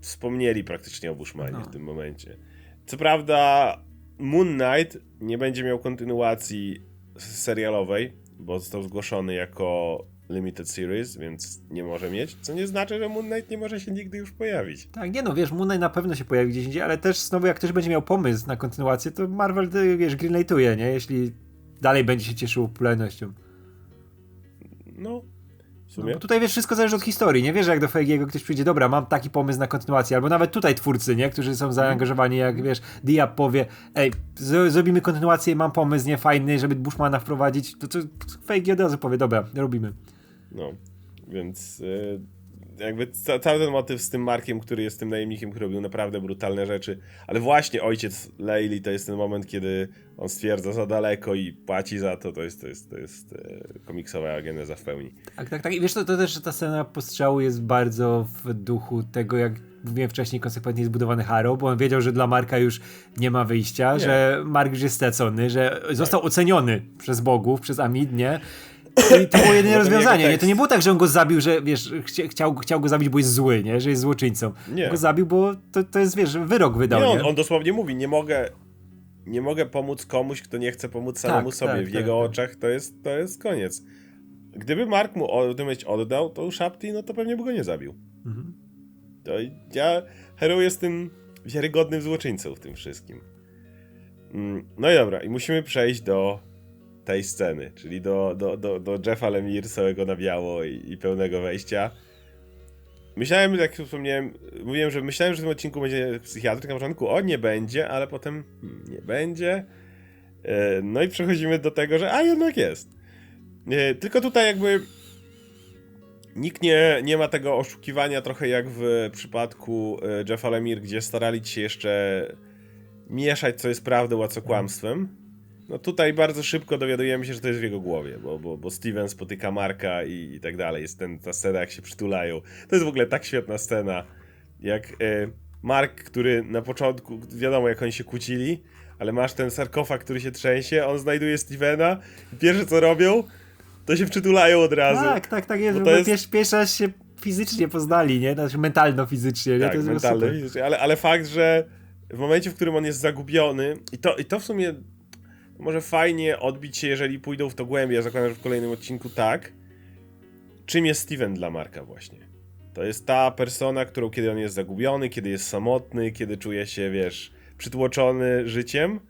wspomnieli praktycznie o Bushmanie No. w tym momencie. Co prawda Moon Knight nie będzie miał kontynuacji serialowej, bo został zgłoszony jako Limited Series, więc nie może mieć, co nie znaczy, że Moon Knight nie może się nigdy już pojawić. Tak, nie no, wiesz, Moon Knight na pewno się pojawi gdzieś indziej, ale też znowu jak ktoś będzie miał pomysł na kontynuację, to Marvel, wiesz, greenlightuje, nie? Jeśli dalej będzie się cieszył popularnością. No, No, bo tutaj wiesz, wszystko zależy od historii. Nie wiesz, jak do Feigiego ktoś przyjdzie, dobra, mam taki pomysł na kontynuację, albo nawet tutaj twórcy, nie, którzy są zaangażowani, jak wiesz, Diab powie, ej, zrobimy kontynuację, mam pomysł, nie, fajny, żeby Bushmana wprowadzić, to co Feigi od razu powie, dobra, robimy. No, więc y, jakby ca cały ten motyw z tym Markiem, który jest tym najemnikiem, który robił naprawdę brutalne rzeczy, ale właśnie ojciec Leili to jest ten moment, kiedy on stwierdza za daleko i płaci za to, to jest, to jest, to jest y, komiksowa geneza w pełni. Tak, tak, tak. I wiesz, to, to też ta scena postrzału jest bardzo w duchu tego, jak mówiłem wcześniej, konsekwentnie zbudowany Harrow, bo on wiedział, że dla Marka już nie ma wyjścia, Nie. że Mark już jest stracony, że został oceniony przez bogów, przez Amid, nie? I to było jedyne rozwiązanie, nie? To nie było tak, że on go zabił, że wiesz, chcia, chciał, chciał go zabić, bo jest zły, nie? Że jest złoczyńcą. Nie. Go zabił, bo to, to jest, wiesz, wyrok wydał, Nie, on, on dosłownie mówi, nie mogę, nie mogę pomóc komuś, kto nie chce pomóc samemu Tak, sobie. tak, w tak, jego tak. oczach to jest, to jest koniec. Gdyby Mark mu o- tę myśl oddał, to Shapti, no to pewnie by go nie zabił. Mhm. To ja, Hero jest tym wiarygodnym złoczyńcą w tym wszystkim. Mm, No i dobra, i musimy przejść do tej sceny, czyli do, do, do, do Jeffa Lemire całego na biało i, i pełnego wejścia. Myślałem, jak wspomniałem, mówiłem, że myślałem, że w tym odcinku będzie psychiatryk na początku, o nie będzie, ale potem hmm, nie będzie. E, No i przechodzimy do tego, że a jednak jest. E, Tylko tutaj jakby nikt nie, nie ma tego oszukiwania trochę jak w przypadku e, Jeffa Lemire, gdzie starali się jeszcze mieszać, co jest prawdą, a co kłamstwem. No tutaj bardzo szybko dowiadujemy się, że to jest w jego głowie, bo, bo, bo Steven spotyka Marka i, i tak dalej. Jest ten, ta scena, jak się przytulają. To jest w ogóle tak świetna scena, jak e, Mark, który na początku, wiadomo jak oni się kłócili, ale masz ten sarkofag, który się trzęsie, on znajduje Stevena i pierwsze co robią, to się przytulają od razu. Tak, tak, tak jest. Bo to jest- pierwszy raz się fizycznie poznali, nie? Znaczy mentalno-fizycznie, nie? Tak, to jest mentalny, super. fizycznie, ale, ale fakt, że w momencie, w którym on jest zagubiony, i to, i to w sumie może fajnie odbić się, jeżeli pójdą w to głębiej, ja zakładam, że w kolejnym odcinku tak. Czym jest Steven dla Marka właśnie? To jest ta persona, którą kiedy on jest zagubiony, kiedy jest samotny, kiedy czuje się, wiesz, przytłoczony życiem,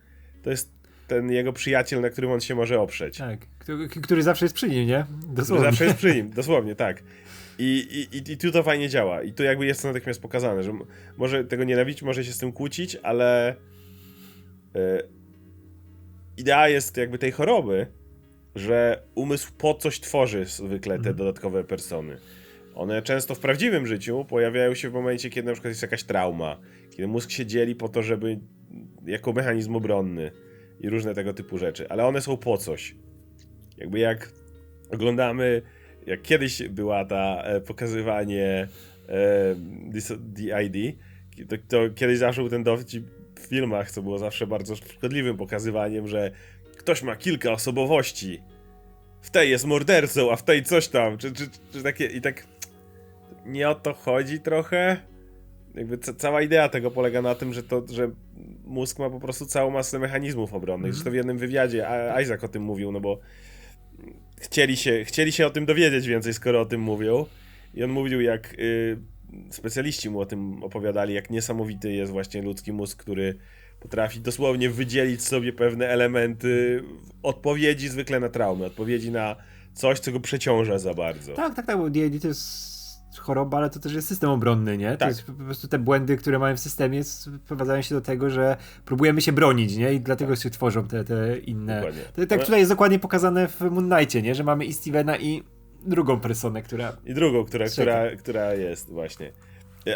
to jest ten jego przyjaciel, na którym on się może oprzeć. Tak, który, który zawsze jest przy nim, nie? Który Dosłownie. zawsze jest przy nim, dosłownie, tak. I, i, i, tu to fajnie działa. I tu jakby jest to natychmiast pokazane, że może tego nienawidzić, może się z tym kłócić, ale e, idea jest jakby tej choroby, że umysł po coś tworzy zwykle te Mhm. dodatkowe persony. One często w prawdziwym życiu pojawiają się w momencie, kiedy na przykład jest jakaś trauma, kiedy mózg się dzieli po to, żeby jako mechanizm obronny i różne tego typu rzeczy, ale one są po coś. Jakby jak oglądamy, jak kiedyś była ta e, pokazywanie e, DID, to, to kiedyś zawsze był ten dowcip filmach, co było zawsze bardzo szkodliwym pokazywaniem, że ktoś ma kilka osobowości. W tej jest mordercą, a w tej coś tam. Czy, czy, czy takie. I tak. Nie o to chodzi trochę. Jakby ca cała idea tego polega na tym, że to, że mózg ma po prostu całą masę mechanizmów obronnych. Zresztą w jednym wywiadzie a- Isaac o tym mówił, no bo chcieli się, chcieli się o tym dowiedzieć więcej, skoro o tym mówią. I on mówił, jak y, specjaliści mu o tym opowiadali, jak niesamowity jest właśnie ludzki mózg, który potrafi dosłownie wydzielić sobie pewne elementy odpowiedzi zwykle na traumy, odpowiedzi na coś, co go przeciąża za bardzo. Tak, tak, tak, bo D&D to jest choroba, ale to też jest system obronny, nie? To Tak. jest po prostu te błędy, które mamy w systemie sprowadzają się do tego, że próbujemy się bronić, nie? I dlatego się tworzą te, te inne... Dokładnie. To, tak No- tutaj jest dokładnie pokazane w Moon Knightie, nie? Że mamy i Stevena i drugą personę, która... I drugą, która, która, która jest właśnie.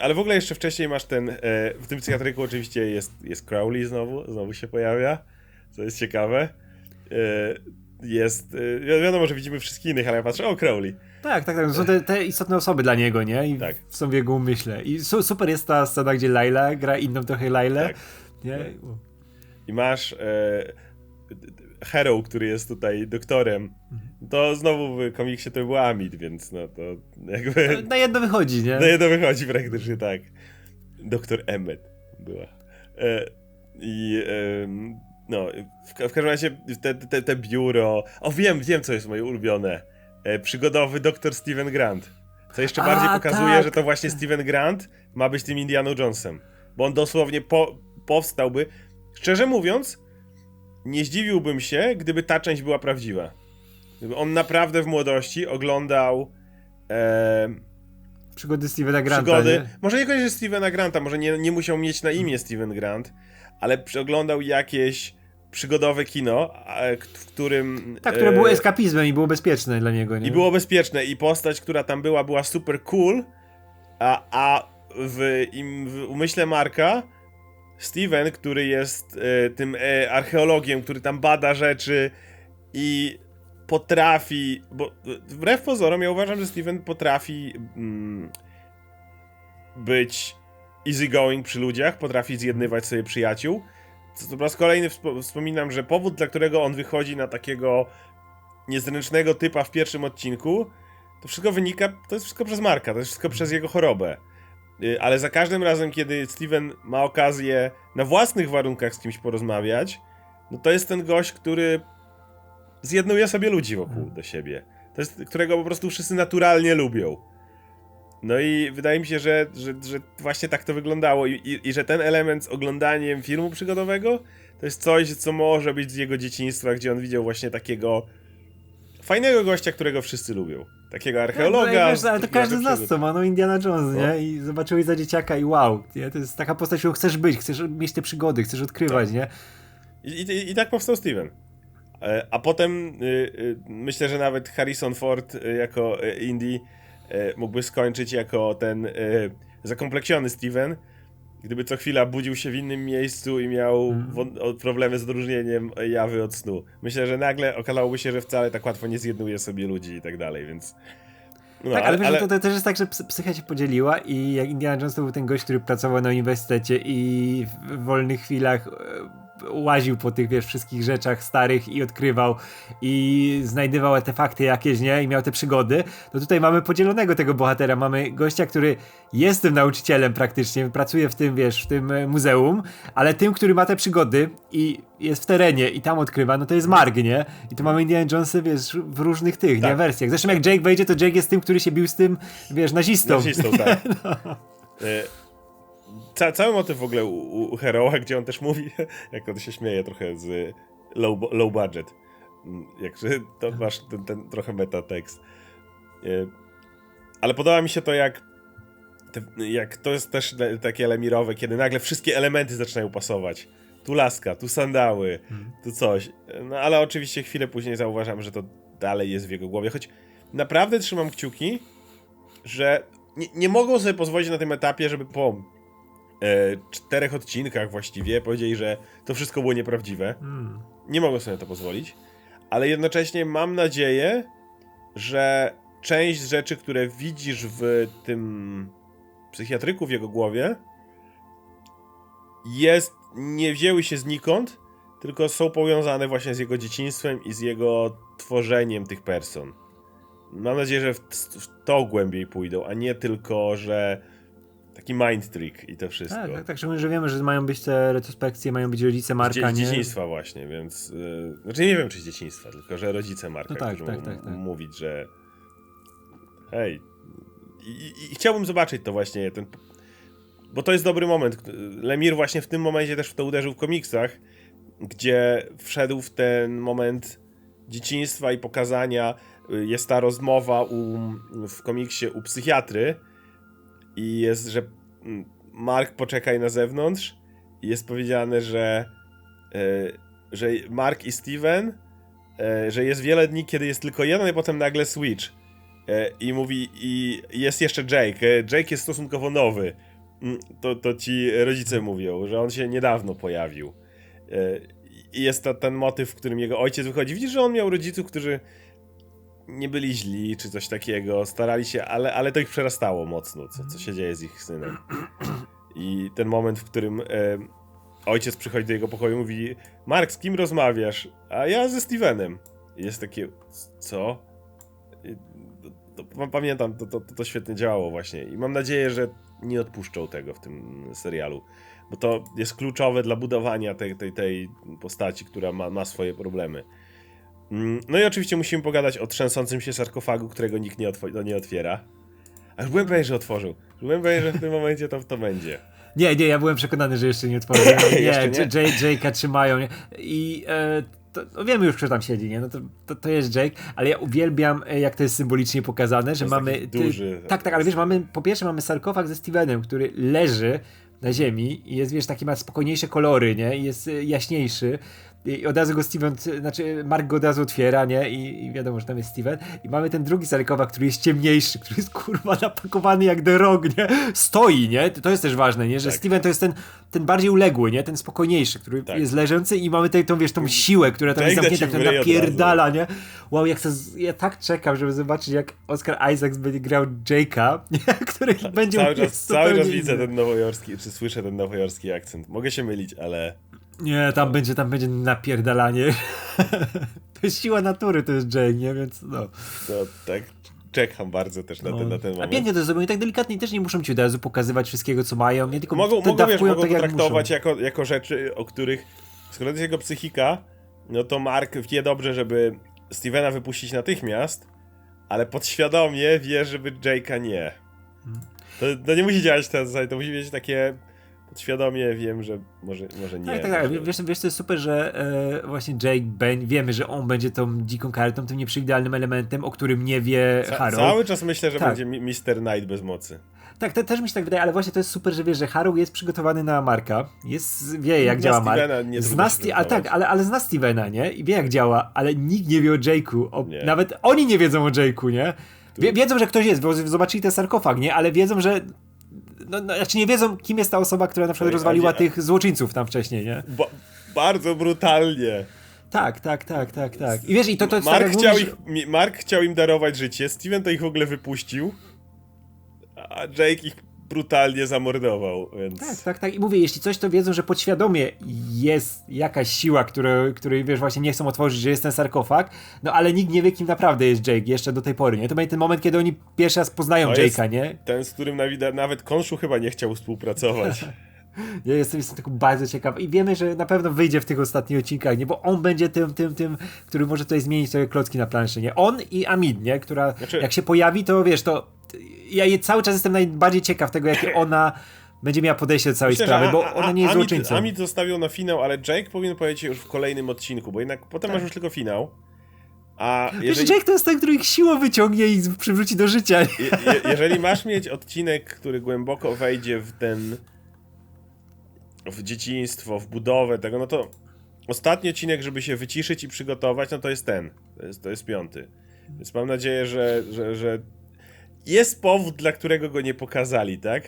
Ale w ogóle jeszcze wcześniej masz ten. E, w tym psychiatryku oczywiście jest, jest Crowley znowu, znowu się pojawia, co jest ciekawe. E, jest. E, wi- wiadomo, że widzimy wszystkich innych, ale ja patrzę, o Crowley. Tak, tak, tak. Są te, te istotne osoby dla niego, nie? I Tak. są w jego umyśle. I su, super jest ta scena, gdzie Laila gra inną trochę Lailę. Tak. Nie? I masz. E, Hero, który jest tutaj doktorem. To znowu w komiksie to był Amid, więc no to jakby. Na jedno wychodzi, nie? No jedno wychodzi praktycznie tak. Doktor Emmet była. E, I no, w, w każdym razie te, te, te biuro. O, wiem, wiem, co jest moje ulubione. e, przygodowy doktor Steven Grant. Co jeszcze A, bardziej pokazuje, tak. że to właśnie Steven Grant ma być tym Indianą Jonesem. Bo on dosłownie po, powstałby. Szczerze mówiąc, nie zdziwiłbym się, gdyby ta część była prawdziwa. Gdyby on naprawdę w młodości oglądał e, Przygody Stevena Granta. przygody. Nie? Może niekoniecznie Stevena Granta, może nie, nie musiał mieć na imię Steven Grant, ale przeglądał jakieś przygodowe kino, w którym. Tak, które było e, eskapizmem i było bezpieczne dla niego. Nie? I było bezpieczne, i postać, która tam była, była super cool, a, a w, im, w umyśle Marka. Steven, który jest e, tym e, archeologiem, który tam bada rzeczy i potrafi, bo wbrew pozorom ja uważam, że Steven potrafi mm, być easygoing przy ludziach, potrafi zjednywać sobie przyjaciół. Co po raz kolejny wspo- wspominam, że powód, dla którego on wychodzi na takiego niezręcznego typa w pierwszym odcinku, to wszystko wynika, to jest wszystko przez Marka, to jest wszystko przez jego chorobę. Y, Ale za każdym razem, kiedy Steven ma okazję na własnych warunkach z kimś porozmawiać, no to jest ten gość, który zjednuje sobie ludzi wokół do siebie. To jest, którego po prostu wszyscy naturalnie lubią. No i wydaje mi się, że, że, że właśnie tak to wyglądało I, i, i że ten element z oglądaniem filmu przygodowego to jest coś, co może być z jego dzieciństwa, gdzie on widział właśnie takiego fajnego gościa, którego wszyscy lubią. Takiego archeologa. No, wiesz, ale to każdy z nas co ma, no Indiana Jones, No. nie? I zobaczyłeś za dzieciaka i wow, nie? To jest taka postać, którą chcesz być, chcesz mieć te przygody, chcesz odkrywać, Tak. nie? I, i, I tak powstał Steven. E, A potem y, y, myślę, że nawet Harrison Ford y, jako Indy mógłby skończyć jako ten zakompleksiony Steven, gdyby co chwila budził się w innym miejscu i miał Mhm. problemy z odróżnieniem jawy od snu. Myślę, że nagle okazałoby się, że wcale tak łatwo nie zjednuje sobie ludzi i tak dalej, więc... No, tak, ale, wiesz, to, to też jest tak, że ps- psycha się podzieliła i jak Indiana Jones to był ten gość, który pracował na uniwersytecie i w w wolnych chwilach e, łaził po tych, wiesz, wszystkich rzeczach starych i odkrywał i znajdywał artefakty jakieś, nie? I miał te przygody. To tutaj mamy podzielonego tego bohatera. Mamy gościa, który jest tym nauczycielem praktycznie, pracuje w tym, wiesz, w tym e, muzeum, ale tym, który ma te przygody i jest w terenie i tam odkrywa, no to jest Marg, nie? I tu mamy Indiana Jonesa, wiesz, w różnych tych, nie? Tak. Wersjach. Zresztą jak Jake wejdzie, to Jake jest tym, który się bił z tym, wiesz, nazistą. Nazistą, tak. E, Ca cały motyw w ogóle u, u- Heroa, gdzie on też mówi, jak on się śmieje trochę z low, low budget. Mm, Jakże to masz ten, ten trochę meta tekst. E, Ale podoba mi się to, jak, jak to jest też takie lemirowe, kiedy nagle wszystkie elementy zaczynają pasować. Tu laska, tu sandały, tu coś. No ale oczywiście chwilę później zauważam, że to dalej jest w jego głowie, choć naprawdę trzymam kciuki, że nie, nie mogą sobie pozwolić na tym etapie, żeby po e, czterech odcinkach właściwie powiedzieli, że to wszystko było nieprawdziwe. Mm. Nie mogą sobie na to pozwolić, ale jednocześnie mam nadzieję, że część rzeczy, które widzisz w tym psychiatryku w jego głowie, jest, nie wzięły się znikąd, tylko są powiązane właśnie z jego dzieciństwem i z jego tworzeniem tych person. Mam nadzieję, że w, w to głębiej pójdą, a nie tylko, że taki mind trick i to wszystko. Tak, tak, tak, że wiemy, że mają być te retrospekcje, mają być rodzice Marka, z, nie? z dzieciństwa właśnie, więc... Yy, znaczy nie wiem, czy z dzieciństwa, tylko że rodzice Marka, No tak, którzy tak, mogą tak, tak. mówić, że hej... I, i, I chciałbym zobaczyć to właśnie, ten... Bo to jest dobry moment. Lemir właśnie w tym momencie też w to uderzył w komiksach, gdzie wszedł w ten moment dzieciństwa i pokazania. Y, Jest ta rozmowa u, w komiksie u psychiatry i jest, że Mark poczekaj na zewnątrz i jest powiedziane, że e, że Mark i Steven, e, że jest wiele dni, kiedy jest tylko jeden, i potem nagle switch. E, I mówi, i jest jeszcze Jake. Jake jest stosunkowo nowy. Mm, To, to ci rodzice mówią, że on się niedawno pojawił. I jest to ten motyw, w którym jego ojciec wychodzi. Widzisz, że on miał rodziców, którzy nie byli źli, czy coś takiego, starali się, ale, ale to ich przerastało mocno, co, co się dzieje z ich synem. I ten moment, w którym e, ojciec przychodzi do jego pokoju i mówi Mark, z kim rozmawiasz? A ja ze Stevenem. I jest takie, co? I to, to, pamiętam, to, to, to świetnie działało właśnie. I mam nadzieję, że nie odpuszczą tego w tym serialu. Bo to jest kluczowe dla budowania tej, tej, tej postaci, która ma, ma swoje problemy. Mm, No i oczywiście musimy pogadać o trzęsącym się sarkofagu, którego nikt nie, otw- no, nie otwiera. Aż byłem pewien, że otworzył. Byłem pewien, że w tym momencie to, to będzie. Nie, nie, ja byłem przekonany, że jeszcze nie otworzył. Nie, nie? J- J- Jake'a trzymają. Nie? I e, to, no wiemy już, kto tam siedzi, nie? No to, to, to jest Jake, ale ja uwielbiam, e, jak to jest symbolicznie pokazane, że mamy. taki duży- tak, tak, ale wiesz, mamy po pierwsze mamy sarkofag ze Stevenem, który leży na ziemi i jest, wiesz, taki ma spokojniejsze kolory, nie? I jest e, jaśniejszy. I od razu go Steven, znaczy Mark go od razu otwiera, nie? I, I wiadomo, że tam jest Steven. I mamy ten drugi sarkofag, który jest ciemniejszy, który jest kurwa napakowany jak The Rock, nie? Stoi, nie? To jest też ważne, nie? Że Tak. Steven to jest ten, ten bardziej uległy, nie? Ten spokojniejszy, który Tak. jest leżący i mamy tutaj tą, wiesz, tą siłę, która tam Jake jest zamknięta, która napierdala, nie? Wow, jak to, ja tak czekam, żeby zobaczyć, jak Oscar Isaacs będzie grał Jake'a, nie? który będzie Cały czas, cały czas widzę ten nowojorski, czy słyszę ten nowojorski akcent. Mogę się mylić, ale Nie, tam będzie, tam będzie napierdalanie. to jest siła natury, to jest Jake, nie? Więc no. to tak czekam bardzo też na ten, na ten A moment. pięknie to zrobią i tak delikatnie też nie muszą ci od razu pokazywać wszystkiego, co mają, nie tylko Mogą, mogą, wiesz, mogą tak, traktować muszą. jako, jako rzeczy, o których, skoro to jest jego psychika, no to Mark wie dobrze, żeby Stevena wypuścić natychmiast, ale podświadomie wie, żeby Jake'a nie. To, to nie musi działać teraz, to musi mieć takie podświadomie wiem, że może, może nie. Tak, tak, tak. Wiesz, wiesz, to jest super, że e, właśnie Jake Ben, wiemy, że on będzie tą dziką kartą, tym nieprzewidzialnym elementem, o którym nie wie Ca- Harrow. cały czas myślę, że Tak. będzie Mr. Knight bez mocy. Tak, te, też mi się tak wydaje, ale właśnie to jest super, że wiesz, że Harrow jest przygotowany na Marka, jest, wie jak działa Mark. Stevena, Zna się Sti- a przygotować. tak, ale, ale zna Stevena, nie? I wie jak działa, ale nikt nie wie o Jake'u. O. Nawet oni nie wiedzą o Jake'u, nie? Wie, wiedzą, że ktoś jest, bo zobaczyli ten sarkofag, nie? Ale wiedzą, że no, no, znaczy nie wiedzą, kim jest ta osoba, która na przykład rozwaliła tych złoczyńców tam wcześniej, nie? Ba bardzo brutalnie. Tak, tak, tak, tak, tak. I wiesz, i to, to Mark, tak, chciał mówisz, ich, Mark chciał im darować życie, Steven to ich w ogóle wypuścił, a Jake ich brutalnie zamordował, więc... Tak, tak, tak. I mówię, jeśli coś, to wiedzą, że podświadomie jest jakaś siła, która, której, wiesz, właśnie nie chcą otworzyć, że jest ten sarkofag, no ale nikt nie wie, kim naprawdę jest Jake jeszcze do tej pory, nie? To będzie ten moment, kiedy oni pierwszy raz poznają Jake'a, nie? Ten, z którym nawet Konszu chyba nie chciał współpracować. Ja jestem, jestem tylko bardzo ciekaw i wiemy, że na pewno wyjdzie w tych ostatnich odcinkach, nie? Bo on będzie tym, tym, tym, który może tutaj zmienić sobie klocki na planszy, nie? On i Amid, nie? Która Znaczy- jak się pojawi, to wiesz, to ja je- cały czas jestem najbardziej ciekaw tego, jakie ona będzie miała podejście do całej Myślę, sprawy, bo ona nie jest Amit, złoczyńcą. Amit zostawił na finał, ale Jake powinien powiedzieć już w kolejnym odcinku, bo jednak potem Tak. masz już tylko finał. A Wiesz, jeżeli, Jake to jest ten, który ich siłą wyciągnie i przywróci do życia. je, je, jeżeli masz mieć odcinek, który głęboko wejdzie w ten w dzieciństwo, w budowę tego, no to ostatni odcinek, żeby się wyciszyć i przygotować, no to jest ten. To jest, to jest piąty. Więc mam nadzieję, że, że, że jest powód, dla którego go nie pokazali, tak?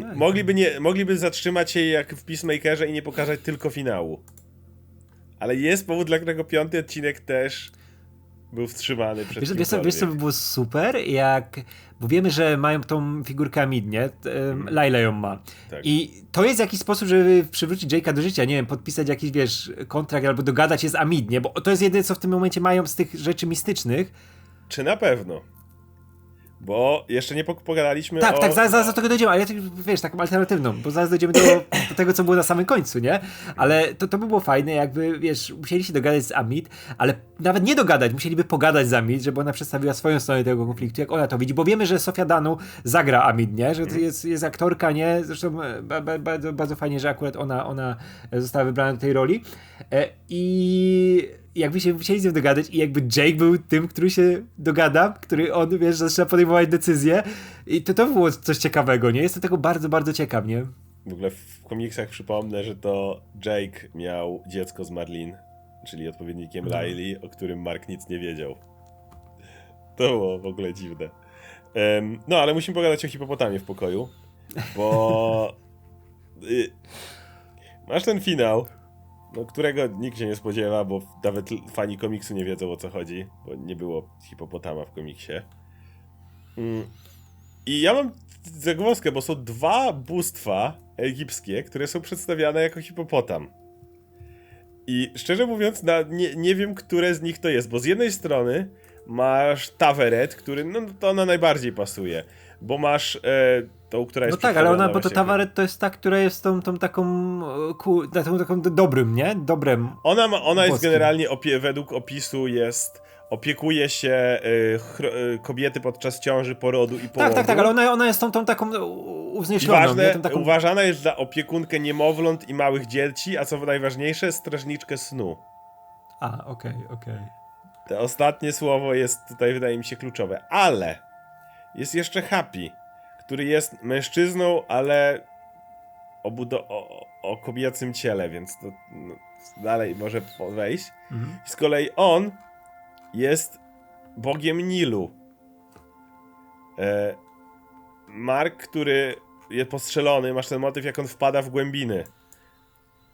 Tak. Mogliby, nie, mogliby zatrzymać się jak w Peacemakerze i nie pokazać tylko finału. Ale jest powód, dla którego piąty odcinek też był wstrzymany przed Wiesz, wiesz, co, wiesz co by było super, jak... Bo wiemy, że mają tą figurkę Amid, nie? Um, Laila ją ma. Tak. I to jest jakiś sposób, żeby przywrócić Jake'a do życia, nie wiem, podpisać jakiś, wiesz, kontrakt albo dogadać się z Amid, nie? Bo to jest jedyne, co w tym momencie mają z tych rzeczy mistycznych. Czy na pewno? Bo jeszcze nie pogadaliśmy Tak, o... tak, zaraz, zaraz do tego dojdziemy, ale ja, tak, wiesz, taką alternatywną, bo zaraz dojdziemy do, do tego, co było na samym końcu, nie? Ale to, to by było fajne, jakby, wiesz, musieli się dogadać z Amit, ale nawet nie dogadać, musieliby pogadać z Amit, żeby ona przedstawiła swoją stronę tego konfliktu, jak ona to widzi, bo wiemy, że Sofia Danu zagra Amit, nie? Że to jest, jest aktorka, nie? Zresztą e, ba, ba, bardzo, bardzo fajnie, że akurat ona, ona została wybrana do tej roli E, i jakby się musieli z nią dogadać i jakby Jake był tym, który się dogada, który on, wiesz, zaczyna podejmować decyzje i to, to było coś ciekawego, nie? Jestem tego bardzo, bardzo ciekaw, nie? W ogóle w komiksach przypomnę, że to Jake miał dziecko z Marlin, czyli odpowiednikiem Mhm. Riley, o którym Mark nic nie wiedział. To było w ogóle dziwne. Em, no, ale musimy pogadać o hipopotamie w pokoju, bo y, masz ten finał, no, którego nikt się nie spodziewa, bo nawet fani komiksu nie wiedzą o co chodzi, bo nie było hipopotama w komiksie. Mm, I ja mam zagwozdkę, bo są dwa bóstwa egipskie, które są przedstawiane jako hipopotam. I szczerze mówiąc, na, nie, nie wiem, które z nich to jest, bo z jednej strony masz Taveret, który, no to ona najbardziej pasuje. bo masz e, tą, która No jest tak, ale ona, bo to Tawaret to jest ta, która jest tą, tą taką, e, ku, taką, taką dobrym, nie? Dobrem. Ona, ma, ona jest generalnie, opie, według opisu jest, opiekuje się y, y, kobiety podczas ciąży, porodu i połogu. Tak, tak, tak, ale ona, ona jest tą, tą taką uwzniesioną, ważne, taką... uważana jest za opiekunkę niemowląt i małych dzieci, a co najważniejsze, strażniczkę snu. A, okej, okej. To ostatnie słowo jest tutaj, wydaje mi się, kluczowe. Ale jest jeszcze Happy, który jest mężczyzną, ale obudo- o, o kobiecym ciele, więc to no, dalej może wejść. Mhm. Z kolei on jest bogiem Nilu. E, Mark, który jest postrzelony, masz ten motyw, jak on wpada w głębiny.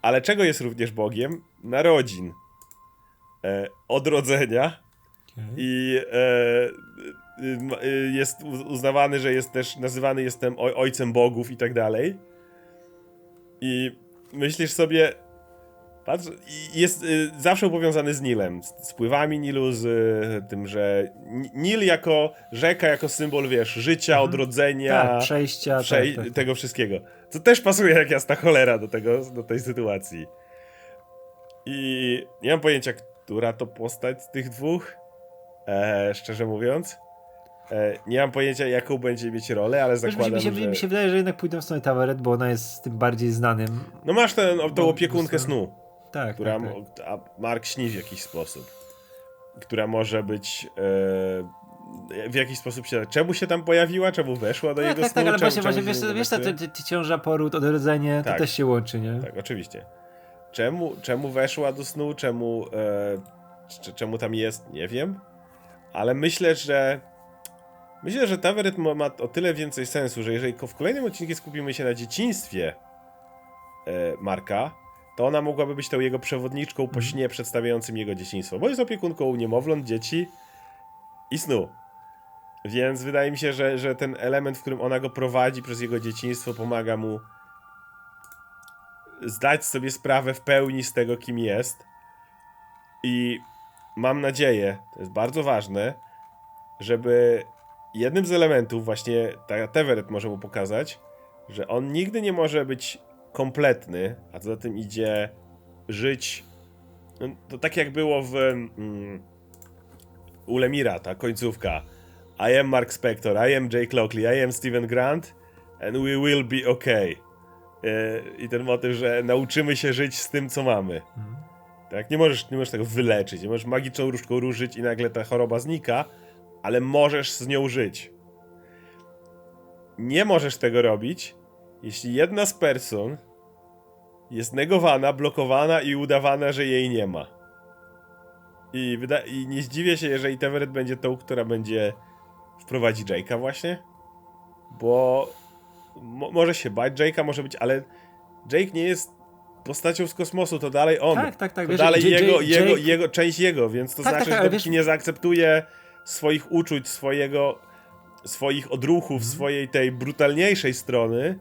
Ale czego jest również bogiem? Narodzin. E, odrodzenia. Okej. I e, y, jest uznawany, że jest też nazywany jestem oj- ojcem bogów i tak dalej. I myślisz sobie, patrz, jest y, zawsze powiązany z Nilem, z, z pływami Nilu, z y, tym, że Ni- Nil jako rzeka, jako symbol, wiesz, życia, odrodzenia, Tak, przejścia, przej- tak, tak, tego wszystkiego. Co też pasuje jak jasna cholera do tego, do tej sytuacji. I nie mam pojęcia, która to postać z tych dwóch, e, szczerze mówiąc. E, nie mam pojęcia, jaką będzie mieć rolę, ale Wiesz, zakładam, się, mi, się, że... mi się wydaje, że jednak pójdą w stronę Tawaret, bo ona jest tym bardziej znanym. No masz tę tą opiekunkę snu, Tak, która tak, tak. a Mark śni w jakiś sposób. Która może być... E, w jakiś sposób się... Czemu się tam pojawiła? Czemu weszła do Tak, jego tak, snu? tak, ale właśnie, właśnie wiesz, wiesz ta, ta, ciąża, poród, odrodzenie, Tak. to też się łączy, nie? Tak, oczywiście. Czemu, czemu weszła do snu, czemu, e, czemu tam jest, nie wiem. Ale myślę, że. Myślę, że Taveret ma, ma o tyle więcej sensu, że jeżeli w kolejnym odcinku skupimy się na dzieciństwie e, Marka, to ona mogłaby być tą jego przewodniczką po śnie przedstawiającym jego dzieciństwo, bo jest opiekunką niemowląt, dzieci i snu. Więc wydaje mi się, że, że ten element, w którym ona go prowadzi przez jego dzieciństwo, pomaga mu zdać sobie sprawę w pełni z tego, kim jest. I mam nadzieję, to jest bardzo ważne, żeby jednym z elementów, właśnie ta Teveret może mu pokazać, że on nigdy nie może być kompletny, a co za tym idzie żyć. No, to tak jak było w mm, u Lemira, ta końcówka. I am Mark Spector, I am Jake Lockley, I am Steven Grant, and we will be okay. E, I ten motyw, że nauczymy się żyć z tym, co mamy. Tak, nie możesz, nie możesz tego wyleczyć, nie możesz magiczną różdżką ruszyć i nagle ta choroba znika, ale możesz z nią żyć. Nie możesz tego robić, jeśli jedna z person jest negowana, blokowana i udawana, że jej nie ma. I, wyda- I nie zdziwię się, jeżeli Teveret będzie tą, która będzie wprowadzi Jake'a właśnie, bo mo- może się bać Jake'a, może być, ale Jake nie jest postacią z kosmosu, to dalej on. Tak, tak, tak, To wiesz, dalej J- J- jego, jego, Jake- jego, część jego, więc to Tak, tak, znaczy, tak, że ale dopóki wiesz- nie zaakceptuje swoich uczuć, swojego, swoich odruchów, Mhm. swojej tej brutalniejszej strony,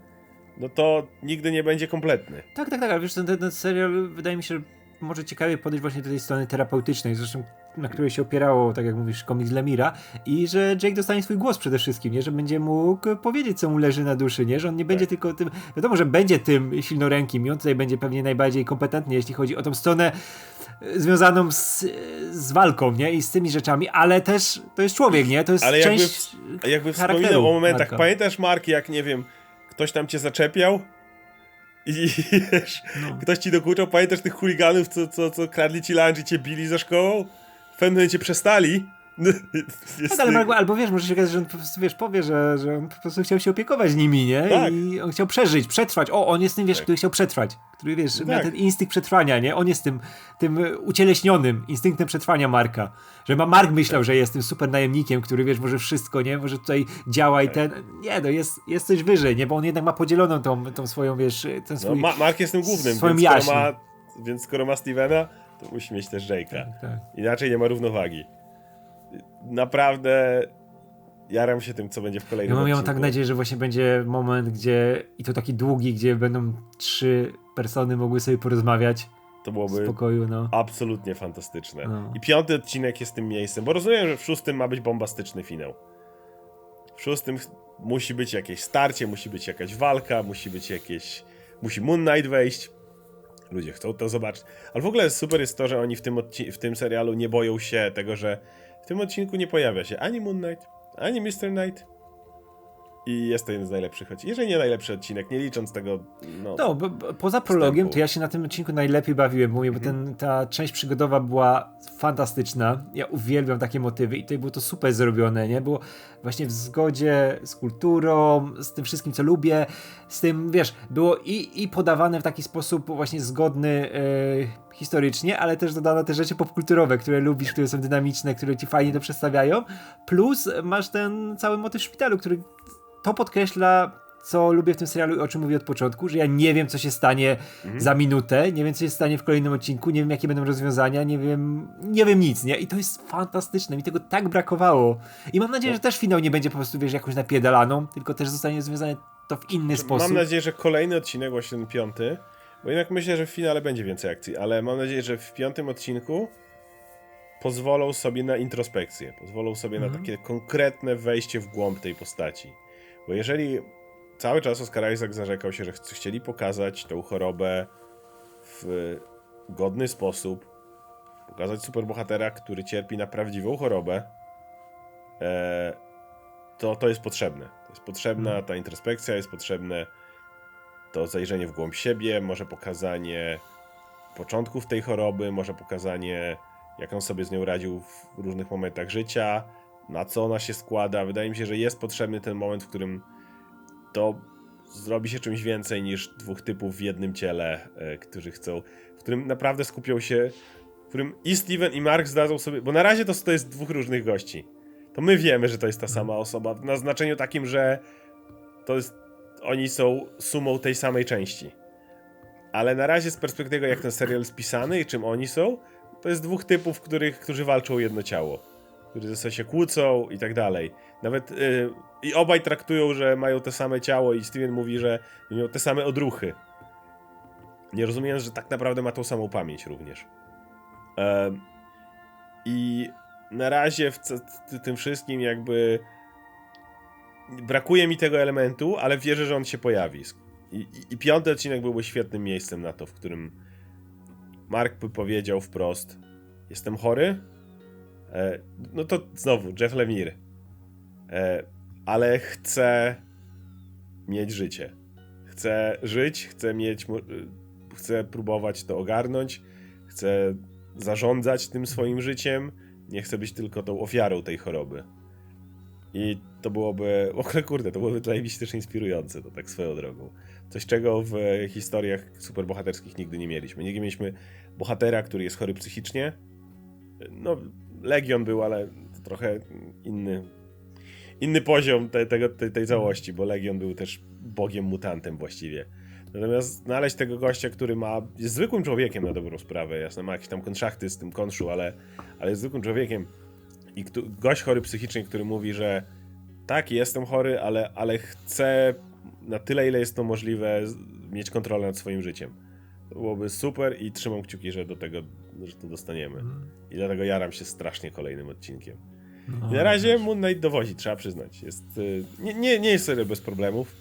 no to nigdy nie będzie kompletny. Tak, tak, tak, ale wiesz, ten, ten serial wydaje mi się, że może ciekawie podejść właśnie do tej strony terapeutycznej, zresztą na której się opierało, tak jak mówisz, komiks Lemira i że Jake dostanie swój głos przede wszystkim, nie? Że będzie mógł powiedzieć, co mu leży na duszy, nie? Że on nie będzie Tak. tylko tym, wiadomo, że będzie tym silnorękim i on tutaj będzie pewnie najbardziej kompetentny, jeśli chodzi o tą stronę związaną z, z walką, nie? I z tymi rzeczami, ale też to jest człowiek, nie? To jest Ale jakby, część w- jakby wspominał o momentach, Marka. pamiętasz Mark, jak nie wiem, ktoś tam cię zaczepiał i wiesz, No. ktoś ci dokuczał, pamiętasz tych chuliganów, co, co, co kradli ci lunch i cię bili za szkołą? W pewnym momencie przestali. Tak, ale Mark, albo wiesz, może się okazać, że on po prostu, wiesz, powie, że, że on po prostu chciał się opiekować nimi, nie? Tak. I on chciał przeżyć, przetrwać. O, on jest tym, wiesz, Tak. który chciał przetrwać. Który, wiesz, miał tak. ten instynkt przetrwania, nie? On jest tym, tym ucieleśnionym instynktem przetrwania Marka. Że ma Mark myślał, że jest tym super najemnikiem, który, wiesz, może wszystko, nie? Może tutaj działa Tak. i ten... Nie, no jest, jest coś wyżej, nie? Bo on jednak ma podzieloną tą, tą swoją, wiesz, ten No, swój... Ma Mark jest tym głównym, swoją więc skoro, ma, więc skoro ma Stevena, to musi mieć też Jake'a. tak. Inaczej nie ma równowagi. Naprawdę jaram się tym, co będzie w Ja kolejnym mam, ja mam tak nadzieję, że właśnie będzie moment, gdzie i to taki długi, gdzie będą trzy persony mogły sobie porozmawiać To w byłoby spokoju, no. absolutnie fantastyczne. No. I piąty odcinek jest tym miejscem, bo rozumiem, że w szóstym ma być bombastyczny finał. w szóstym musi być jakieś starcie, musi być jakaś walka, musi być jakieś... Musi Moon Knight wejść. Ludzie chcą to zobaczyć. Ale w ogóle super jest to, że oni w tym, odci- w tym serialu nie boją się tego, że w tym odcinku nie pojawia się ani Moon Knight, ani Mr. Knight. I jest to jeden z najlepszych odcinków. Jeżeli nie najlepszy odcinek, nie licząc tego. No, No, bo, bo, poza prologiem, Wstępu. to ja się na tym odcinku najlepiej bawiłem, mówię, bo Mhm. ten, ta część przygodowa była fantastyczna. Ja uwielbiam takie motywy i tutaj było to super zrobione, nie? Było właśnie w zgodzie z kulturą, z tym wszystkim, co lubię, z tym, wiesz, było i, i podawane w taki sposób właśnie zgodny e, historycznie, ale też dodano te rzeczy popkulturowe, które lubisz, które są dynamiczne, które ci fajnie to przedstawiają. Plus masz ten cały motyw szpitalu, który to podkreśla, co lubię w tym serialu i o czym mówię od początku, że ja nie wiem, co się stanie za minutę, nie wiem, co się stanie w kolejnym odcinku, nie wiem, jakie będą rozwiązania, nie wiem, nie wiem nic, nie? I to jest fantastyczne, mi tego tak brakowało. I mam nadzieję, że też finał nie będzie po prostu, wiesz, jakąś napiedalaną, tylko też zostanie rozwiązane to w inny sposób. Mam nadzieję, że kolejny odcinek, właśnie ten piąty, bo jednak myślę, że w finale będzie więcej akcji, ale mam nadzieję, że w piątym odcinku pozwolą sobie na introspekcję, pozwolą sobie Mhm. na takie konkretne wejście w głąb tej postaci. Bo jeżeli cały czas Oscar Isaac zarzekał się, że ch- chcieli pokazać tą chorobę w godny sposób, pokazać superbohatera, który cierpi na prawdziwą chorobę, e, to to jest potrzebne. To jest potrzebna Mhm. ta introspekcja, jest potrzebne to zajrzenie w głąb siebie, może pokazanie początków tej choroby, może pokazanie, jak on sobie z nią radził w różnych momentach życia, na co ona się składa. Wydaje mi się, że jest potrzebny ten moment, w którym to zrobi się czymś więcej niż dwóch typów w jednym ciele, e, którzy chcą, w którym naprawdę skupią się, w którym i Steven i Mark zdadzą sobie, bo na razie to, to jest dwóch różnych gości. To my wiemy, że to jest ta sama osoba, na znaczeniu takim, że to jest, oni są sumą tej samej części. Ale na razie z perspektywy, jak ten serial jest pisany i czym oni są, to jest dwóch typów, których, którzy walczą o jedno ciało. Którzy ze sobą się kłócą i tak dalej. Nawet y, i obaj traktują, że mają te same ciało i Steven mówi, że miał te same odruchy. Nie rozumiejąc, że tak naprawdę ma tą samą pamięć również. I na razie w tym wszystkim jakby brakuje mi tego elementu, ale wierzę, że on się pojawi. I, i, I piąty odcinek byłby świetnym miejscem na to, w którym Mark by powiedział wprost: Jestem chory. E, no to znowu, Jeff Lemire. E, ale chcę mieć życie. Chcę żyć, chcę mieć. y, Chcę próbować to ogarnąć. Chcę zarządzać tym swoim życiem. Nie chcę być tylko tą ofiarą tej choroby. I to byłoby, ogóle kurde, to byłoby zajebiście też inspirujące, to tak swoją drogą. Coś, czego w historiach superbohaterskich nigdy nie mieliśmy. Nigdy mieliśmy bohatera, który jest chory psychicznie. No, Legion był, ale trochę inny, inny poziom te, tego, tej, tej całości, bo Legion był też bogiem mutantem właściwie. Natomiast znaleźć tego gościa, który ma, jest zwykłym człowiekiem na dobrą sprawę, jasne, ma jakieś tam konszachty z tym konszu, ale, ale jest zwykłym człowiekiem, i kto, gość chory psychicznie, który mówi, że tak, jestem chory, ale, ale chcę na tyle, ile jest to możliwe, mieć kontrolę nad swoim życiem. To byłoby super i trzymam kciuki, że do tego, że to dostaniemy. I dlatego jaram się strasznie kolejnym odcinkiem. No, I na razie Moon Knight dowodzi, trzeba przyznać. Jest, y, nie, nie, nie jest serial bez problemów,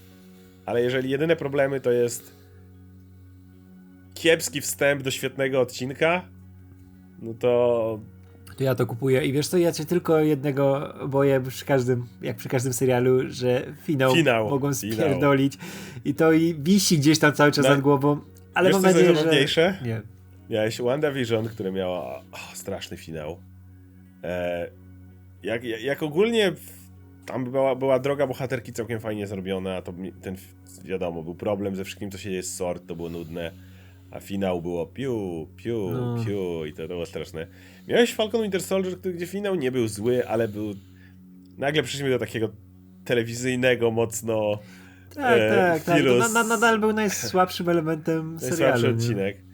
ale jeżeli jedyne problemy to jest kiepski wstęp do świetnego odcinka, no to To ja to kupuję i wiesz co, ja cię tylko jednego boję przy każdym, jak przy każdym serialu, że finał, Finał, mogą finał. spierdolić i to i wisi gdzieś tam cały czas Na- nad głową, ale Wiesz, mam nadzieję, że... Nie. Miałeś WandaVision, które miała o, straszny finał. E, jak, jak, ogólnie tam była, była droga bohaterki całkiem fajnie zrobiona, to ten, wiadomo, był problem ze wszystkim, co się jest z Sword, to było nudne, a finał było piu, piu, No. piu i to, to było straszne. Miałeś Falcon Winter Soldier, który- gdzie finał nie był zły, ale był... Nagle przyszliśmy do takiego telewizyjnego, mocno... Tak, E, tak, tak. To na, na, nadal był najsłabszym elementem serialu. Najsłabszy odcinek.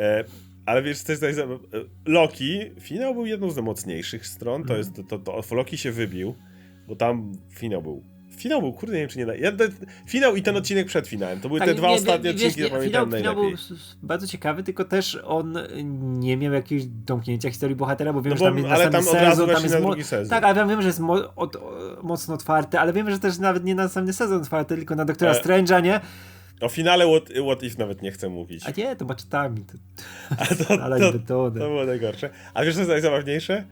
E, ale wiesz, co jest najzab- e, Loki, finał był jedną z najmocniejszych stron. To Mhm. jest, to, to, to Loki się wybił, bo tam finał był finał był, kurde, nie wiem czy nie da. Ja, finał i ten odcinek przed finałem. To były Tak, te dwa nie, ostatnie nie, odcinki, wiesz, które nie, finał, pamiętam finał był najlepiej. s- s- bardzo ciekawy, tylko też on nie miał jakiegoś domknięcia historii bohatera, bo wiem, No że bo- tam jest ale tam od razu sezon, tam jest drugi sezon. Tak, ale ja wiem, że jest mo- od, o, mocno otwarty, ale wiem, że też nawet nie na następny sezon otwarty, tylko na Doktora E, Strange'a, nie? O finale What, What If nawet nie chcę mówić. A nie, to macztami. To, A to, to, to było najgorsze. A wiesz co jest najzabawniejsze?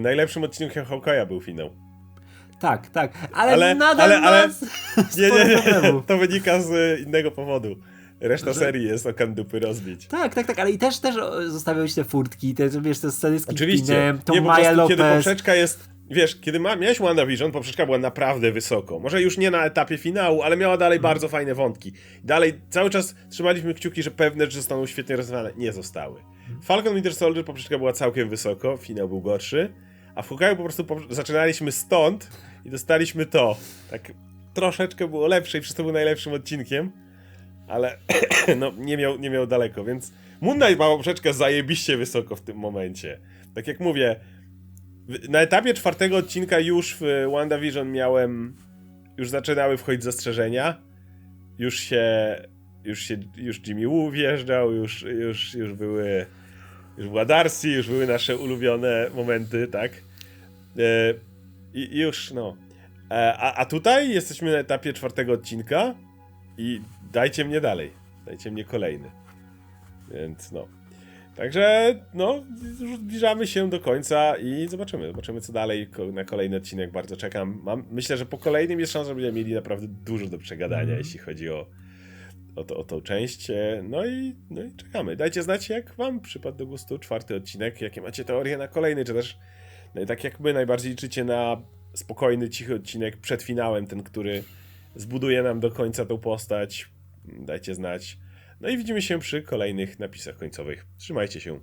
Najlepszym odcinkiem Hawkeye'a był finał. Tak, tak, ale, Ale- nadal ale- ale- Nie, nie, nie, to wynika z innego powodu. Reszta Że- serii jest o kandupy rozbić. Tak, tak, tak, ale i też, też o, zostawiał ci te furtki, te, wiesz, te sceny z Oczywiście. Kingpinem, tą nie, po Maja prostu, kiedy Lopez. poprzeczka jest... Wiesz, kiedy ma, miałeś WandaVision, poprzeczka była naprawdę wysoko. Może już nie na etapie finału, ale miała dalej Mhm. bardzo fajne wątki. Dalej cały czas trzymaliśmy kciuki, że pewne rzeczy zostaną świetnie rozwiązane. Nie zostały. Mhm. Falcon Winter Soldier poprzeczka była całkiem wysoko, finał był gorszy. A w Hawkeye'u po prostu poprze- zaczynaliśmy stąd i dostaliśmy to. Tak troszeczkę było lepsze i przez to był najlepszym odcinkiem. Ale no, nie miał, nie miał daleko, więc Moon Knight ma poprzeczkę zajebiście wysoko w tym momencie. Tak jak mówię, na etapie czwartego odcinka już w WandaVision miałem, już zaczynały wchodzić zastrzeżenia, już się, już się, już Jimmy Woo wjeżdżał, już, już, już były, już była Darcy, już były nasze ulubione momenty, tak? E, I już, no. E, a, a tutaj jesteśmy na etapie czwartego odcinka i dajcie mnie dalej, dajcie mnie kolejny. Więc no. Także, no, już zbliżamy się do końca i zobaczymy. Zobaczymy, co dalej. Na kolejny odcinek bardzo czekam. Mam, myślę, że po kolejnym jest szansa, że będziemy mieli naprawdę dużo do przegadania, Mhm. jeśli chodzi o, o, to, o tą część. E, No i, no i czekamy. Dajcie znać, jak wam przypadł do gustu czwarty odcinek, jakie macie teorie na kolejny, czy też no, tak jak my najbardziej liczycie na spokojny, cichy odcinek przed finałem, ten, który zbuduje nam do końca tą postać. Dajcie znać. No i widzimy się przy kolejnych napisach końcowych. Trzymajcie się.